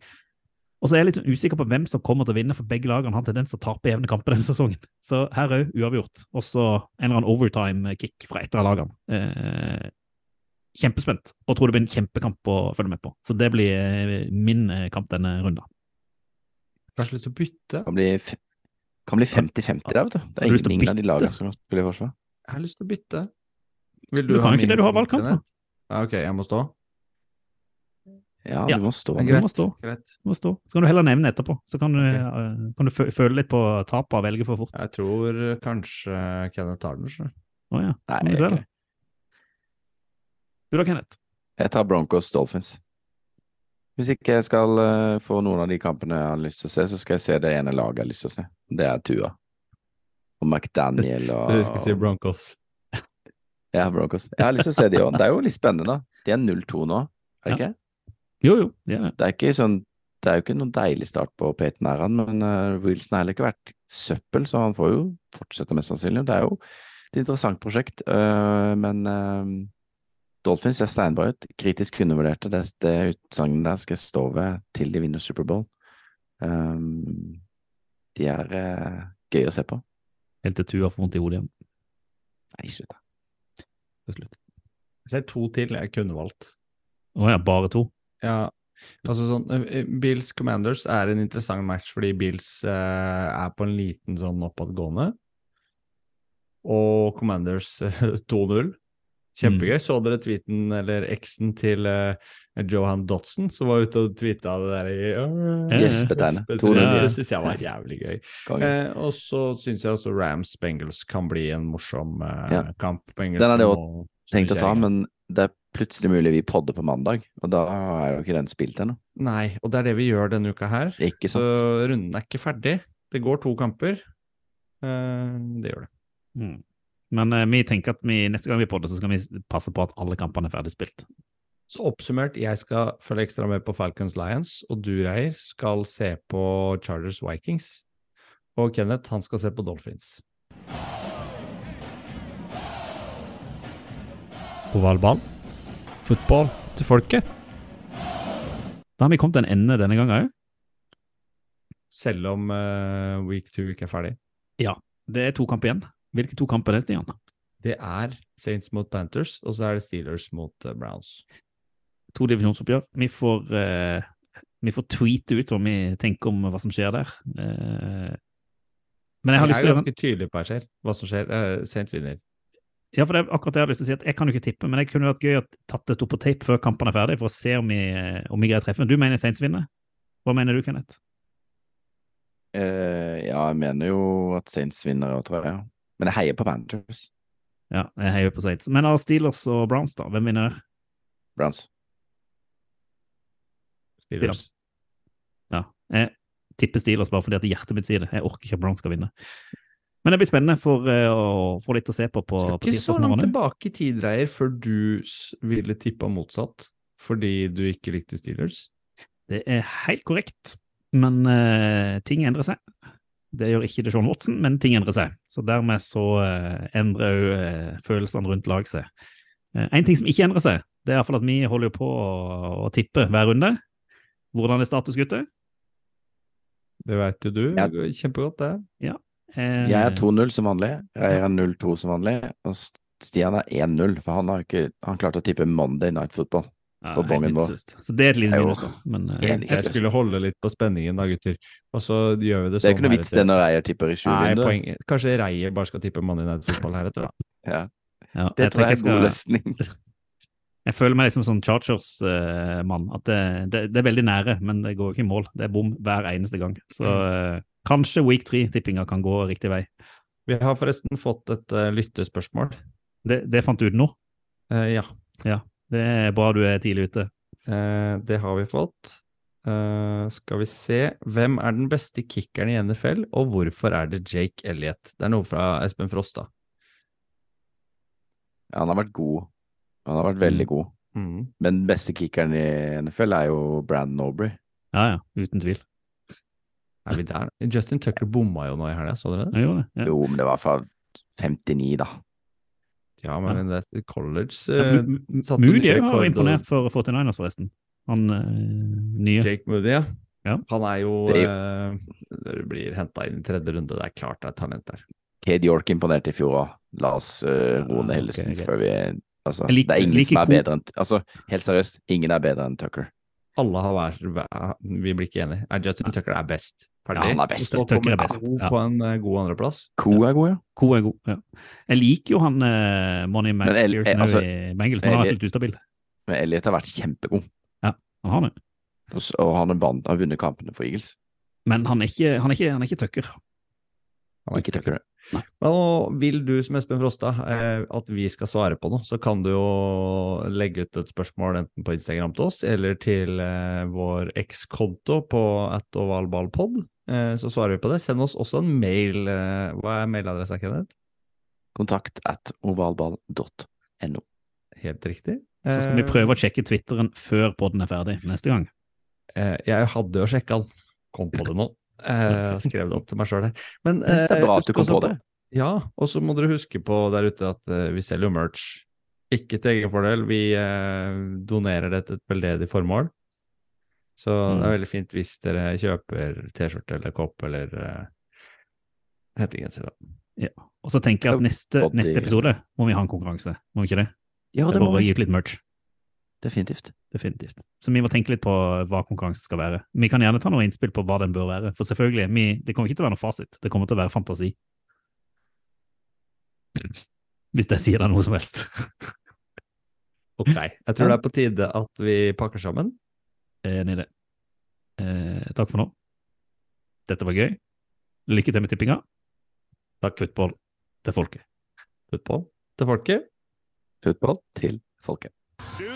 S1: Og så er jeg litt sånn usikker på hvem som kommer til å vinne, for begge lagene har tendens til å tape jevne kamper denne sesongen. Så her òg uavgjort. Og så en eller annen overtime-kick fra et av lagene. Eh, kjempespent, og tror det blir en kjempekamp å følge med på. Så det blir min kamp denne runden.
S2: Kanskje lyst til å bytte?
S3: Kan bli, kan bli 50-50 der, vet du. Det er ingen, de
S1: bytte?
S3: lagene som kan spille i forsvar.
S2: Jeg har lyst til å bytte. Vil
S1: Du
S2: du
S1: kan jo ikke det, du har valgkamp, da.
S2: Ja, ok, jeg må stå?
S3: Ja,
S1: Ja.
S3: du må stå.
S2: Er
S1: Du må stå.
S2: greit.
S1: Du må stå. Så kan du heller nevne etterpå, så kan du,
S2: Ok.
S1: eh, kan du føle litt på tapet og velge for fort.
S2: Jeg tror kanskje Kenneth tar den. skjønner.
S1: Å ja.
S3: Nei, jeg.
S1: Du da, Kenneth?
S3: jeg tar Broncos Dolphins. Hvis ikke jeg skal eh, få noen av de kampene jeg har lyst til å se, så skal jeg se det ene laget jeg har lyst til å se. Det er Tua. Og McDaniel og
S2: Du skal si Broncos.
S3: Ja, Broncos. Jeg har lyst til å se de òg. Det er jo litt spennende, da. De er 0-2 nå, er det
S1: Ja.
S3: ikke?
S1: Jo, jo. det er det.
S3: Er ikke sånn Det er jo ikke noen deilig start på Peyton Aran, men uh, Wilson har heller ikke vært søppel, så han får jo fortsette mest sannsynlig. Det er jo et interessant prosjekt, uh, men øh, Dolphins ser steinbra ut. Kritisk undervurderte. Det, det utsagnet der skal stå ved til de vinner Superbowl. Um, de er uh, gøy å se på.
S1: Helt til Tua får vondt i hodet igjen.
S3: Nei, slutt, da.
S1: slutt.
S2: Jeg ser to til jeg kunne valgt.
S1: Å ja, bare to?
S2: Ja, altså sånn eh, Bills Commanders er en interessant match fordi Bills uh, er på en liten sånn oppadgående. Og Commanders eh, 2-0. Kjempegøy. Så dere tweeten, eller X-en til uh, Johan Dotson, som var ute og tweeta det der i uh,
S3: Gjespetegnet.
S2: Det syns jeg var jævlig gøy. Eh, og så syns jeg også Rams Bengals kan bli en morsom eh,
S3: Ja.
S2: kamp. Bengals
S3: Den hadde jeg
S2: også
S3: Tenkt å ta, men det er plutselig mulig vi podder på mandag, og da er jo ikke den spilt ennå.
S2: Nei, og det er det vi gjør denne uka her.
S3: Ikke
S2: Så runden er ikke ferdig. Det går to kamper. Eh, det gjør det.
S1: Mm. Men eh, vi tenker at vi, neste gang vi podder, så skal vi passe på at alle kampene er ferdig spilt.
S2: Så oppsummert, jeg skal følge ekstra med på Falcons Lions, og du, Reier, skal se på Chargers Vikings. Og Kenneth, han skal se på Dolphins. Ovalball. Fotball til folket.
S1: Da har vi kommet til en ende denne gangen òg.
S2: Selv om uh, week two ikke er ferdig. Ja.
S1: Det er to kamper igjen. Hvilke to kamper er det, Stian?
S2: Det er Saints mot Panthers, og så er det Steelers mot eh, Browns.
S1: To divisjonsoppgjør. Vi får, uh, vi får tweete ut hva vi tenker om hva som skjer der. Uh, men jeg har lyst til å
S2: er
S1: gjøre en
S2: ganske tydelig på her hva som skjer. Uh, Saints vinner.
S1: Ja, for det er akkurat det jeg har lyst til å si, at jeg kan jo ikke tippe, men det kunne vært gøy å tatt det opp på tape før kampene er ferdig, for å se om vi, om vi greier å treffe. Du mener Saints vinner? Hva mener du, Kenneth?
S3: Eh, ja, jeg mener jo at Saints vinner, tror jeg. Men jeg heier på Panthers.
S1: Ja, jeg heier på Saints. Men av Steelers og Browns, da? Hvem vinner?
S3: Browns.
S2: Steelers.
S1: Ja, jeg tipper Steelers bare fordi at hjertet mitt sier det. Jeg orker ikke at Browns skal vinne. Men det blir spennende for eh, å få litt å se på på,
S2: Skal
S1: på
S2: ikke så langt tilbake i tid, Reier, før du ville tippa motsatt fordi du ikke likte Steelers.
S1: Det er helt korrekt, men uh, ting endrer seg. Det gjør ikke Deshaun Watson, men ting endrer seg. Så dermed så eh, endrer òg uh, følelsene rundt lag seg. Eh, en ting som ikke endrer seg, det er iallfall at vi holder på å, å tippe hver runde. Hvordan er status, gutter?
S2: Det veit jo du
S3: Ja.
S2: kjempegodt, det.
S1: Eh,
S3: Jeg er 2-0 som vanlig. Jeg er 0-2 som vanlig. Og Stian er 1-0, for han har ikke Han klarte å tippe Monday Night Football. På bongen vår.
S1: Så det er et lite minus, da. Men eh.
S2: Jeg skulle holde litt på spenningen da, gutter. Og så gjør vi det sånn.
S3: Det er
S2: sånn
S3: ikke noe vits det når Reier tipper i sjuvinduet.
S2: Kanskje Reier bare skal tippe Money i Football heretter, da.
S3: Ja.
S1: ja,
S3: Det
S1: jeg
S3: tror jeg er en god løsning.
S1: Jeg føler meg liksom sånn Chargers-mann. at det, det, det er veldig nære, men det går ikke i mål. Det er bom hver eneste gang. Så uh, kanskje week 3-tippinga kan gå riktig vei.
S2: Vi har forresten fått et uh, lyttespørsmål.
S1: Det, det fant du ut nå.
S2: ja. ja,
S1: Det er bra du er tidlig ute.
S2: eh, det har vi fått. Eh, skal vi se. Hvem er den beste kickeren i NFL, og hvorfor er det Jake Elliot? Det er noe fra Espen Frosta.
S3: Ja, han har vært god. Han har vært veldig god.
S2: Mm.
S3: Men den beste kickeren i NFL er jo Brandon Aubrey.
S1: Ja, ja, uten tvil.
S2: Er vi der? Justin Tucker bomma jo nå i helga, så dere det?
S1: Gjorde. Ja.
S3: Jo, men det var fra 59, da.
S2: Ja, men det er college
S1: Ja,
S2: eh,
S1: Moody har imponert for 49ers, forresten. Han eh, nye.
S2: Jake Moody, ja.
S1: Ja.
S2: Han er jo
S3: Det
S2: eh, det blir henta inn i tredje runde. Det er klart det er talent der.
S3: Cade York imponerte i fjor òg. La oss uh, roe ned
S1: Ja,
S3: Hillesen før vi Altså,
S1: liker-
S3: det er ingen som er bedre enn Altså, helt seriøst, ingen er bedre enn Tucker.
S2: Alle har hver, Vi blir ikke enige. Er Justin Tucker er best. Ferdig.
S3: Ja, han er best.
S2: Og
S1: Tucker er best,
S2: Co
S1: ja.
S2: på en eh, god andreplass.
S3: Co er god, ja.
S1: Co er god. Ja. Jeg liker jo han uh, Money
S3: Men
S1: McPherson
S3: altså,
S1: i Bengals, men han har vært litt ustabil.
S3: Men Elliot har vært kjempegod.
S1: Ja, Han har det.
S3: Og, og han er har vunnet kampene for Eagles.
S1: Men han er ikke, han er ikke, han er ikke Tucker.
S2: Han er
S3: Ikke Tucker.
S2: Og vil du som Espen Frosta eh, at vi skal svare på noe, så kan du jo legge ut et spørsmål enten på Instagram til oss eller til eh, vår ekskonto på at ovalballpod. Eh, så svarer vi på det. Send oss også en mail. Hva er mailadressa, Kenneth?
S3: Kontakt at ovalball.no.
S2: Helt riktig.
S1: Så skal vi prøve å sjekke Twitteren før podden er ferdig neste gang.
S2: Eh, jeg hadde jo sjekka den. Kom på det nå. Eh, skrev det opp til meg sjøl her. Men
S3: Jeg det er bra
S2: eh,
S3: at du kom på det.
S2: Ja, og så må dere huske på der ute at eh, vi selger jo merch. Ikke til egen fordel, vi donerer det til et veldedig formål. Så det er
S1: Mm.
S2: veldig fint hvis dere kjøper T-skjorte eller kopp eller uh, hettegenser. Ja.
S1: Og så tenker jeg at neste, neste episode må vi ha en konkurranse, må vi ikke det?
S3: Ja, det
S1: Det
S3: må vi.
S1: gi ut litt merch.
S3: Definitivt.
S1: Definitivt. Så vi må tenke litt på hva konkurransen skal være. Vi kan gjerne ta noe innspill på hva den bør være, for selvfølgelig, vi, det kommer ikke til å være noe fasit. Det kommer til å være fantasi. Hvis jeg sier deg noe som helst.
S2: Ok, jeg tror det er på tide at vi pakker sammen.
S1: Enig i det. Eh, takk for nå. Dette var gøy. Lykke til med tippinga. Takk football til folket.
S2: Football til folket.
S3: Football til folket.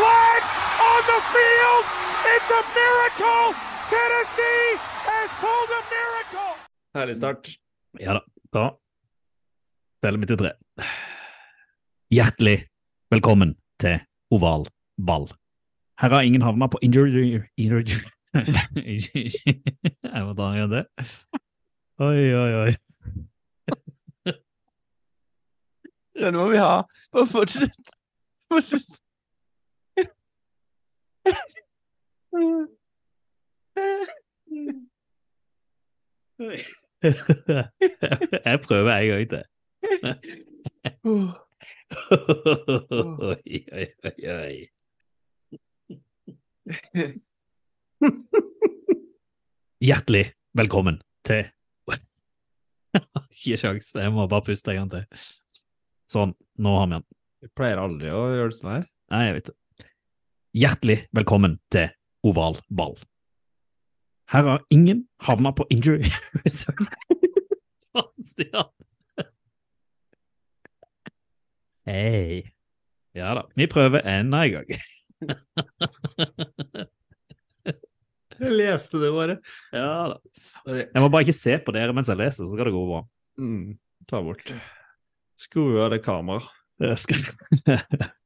S5: flags on the field. It's a miracle. Tennessee has pulled a miracle.
S2: Herlig start.
S1: Ja da. Da teller vi til tre. Hjertelig velkommen til oval ball. Her har ingen havna på injury, injury. Jeg må ta en gang det. Oi, oi, oi.
S3: Den må vi ha. Bare fortsett. Fortsett.
S1: Jeg prøver en gang til. Oi, oi, oi, oi. Hjertelig velkommen til Ikke sjans, jeg må bare puste en gang til. Sånn, nå har vi den.
S2: Vi pleier aldri å gjøre sånn her.
S1: Nei, jeg vet det. Hjertelig velkommen til oval ball. Her har ingen havna på injury reserve. Hei. Ja da, vi prøver enda en gang.
S2: Jeg leste det bare.
S1: Ja da. Jeg må bare ikke se på dere mens jeg leser, så skal det gå bra.
S2: Mm, ta bort. Skru av det kameraet.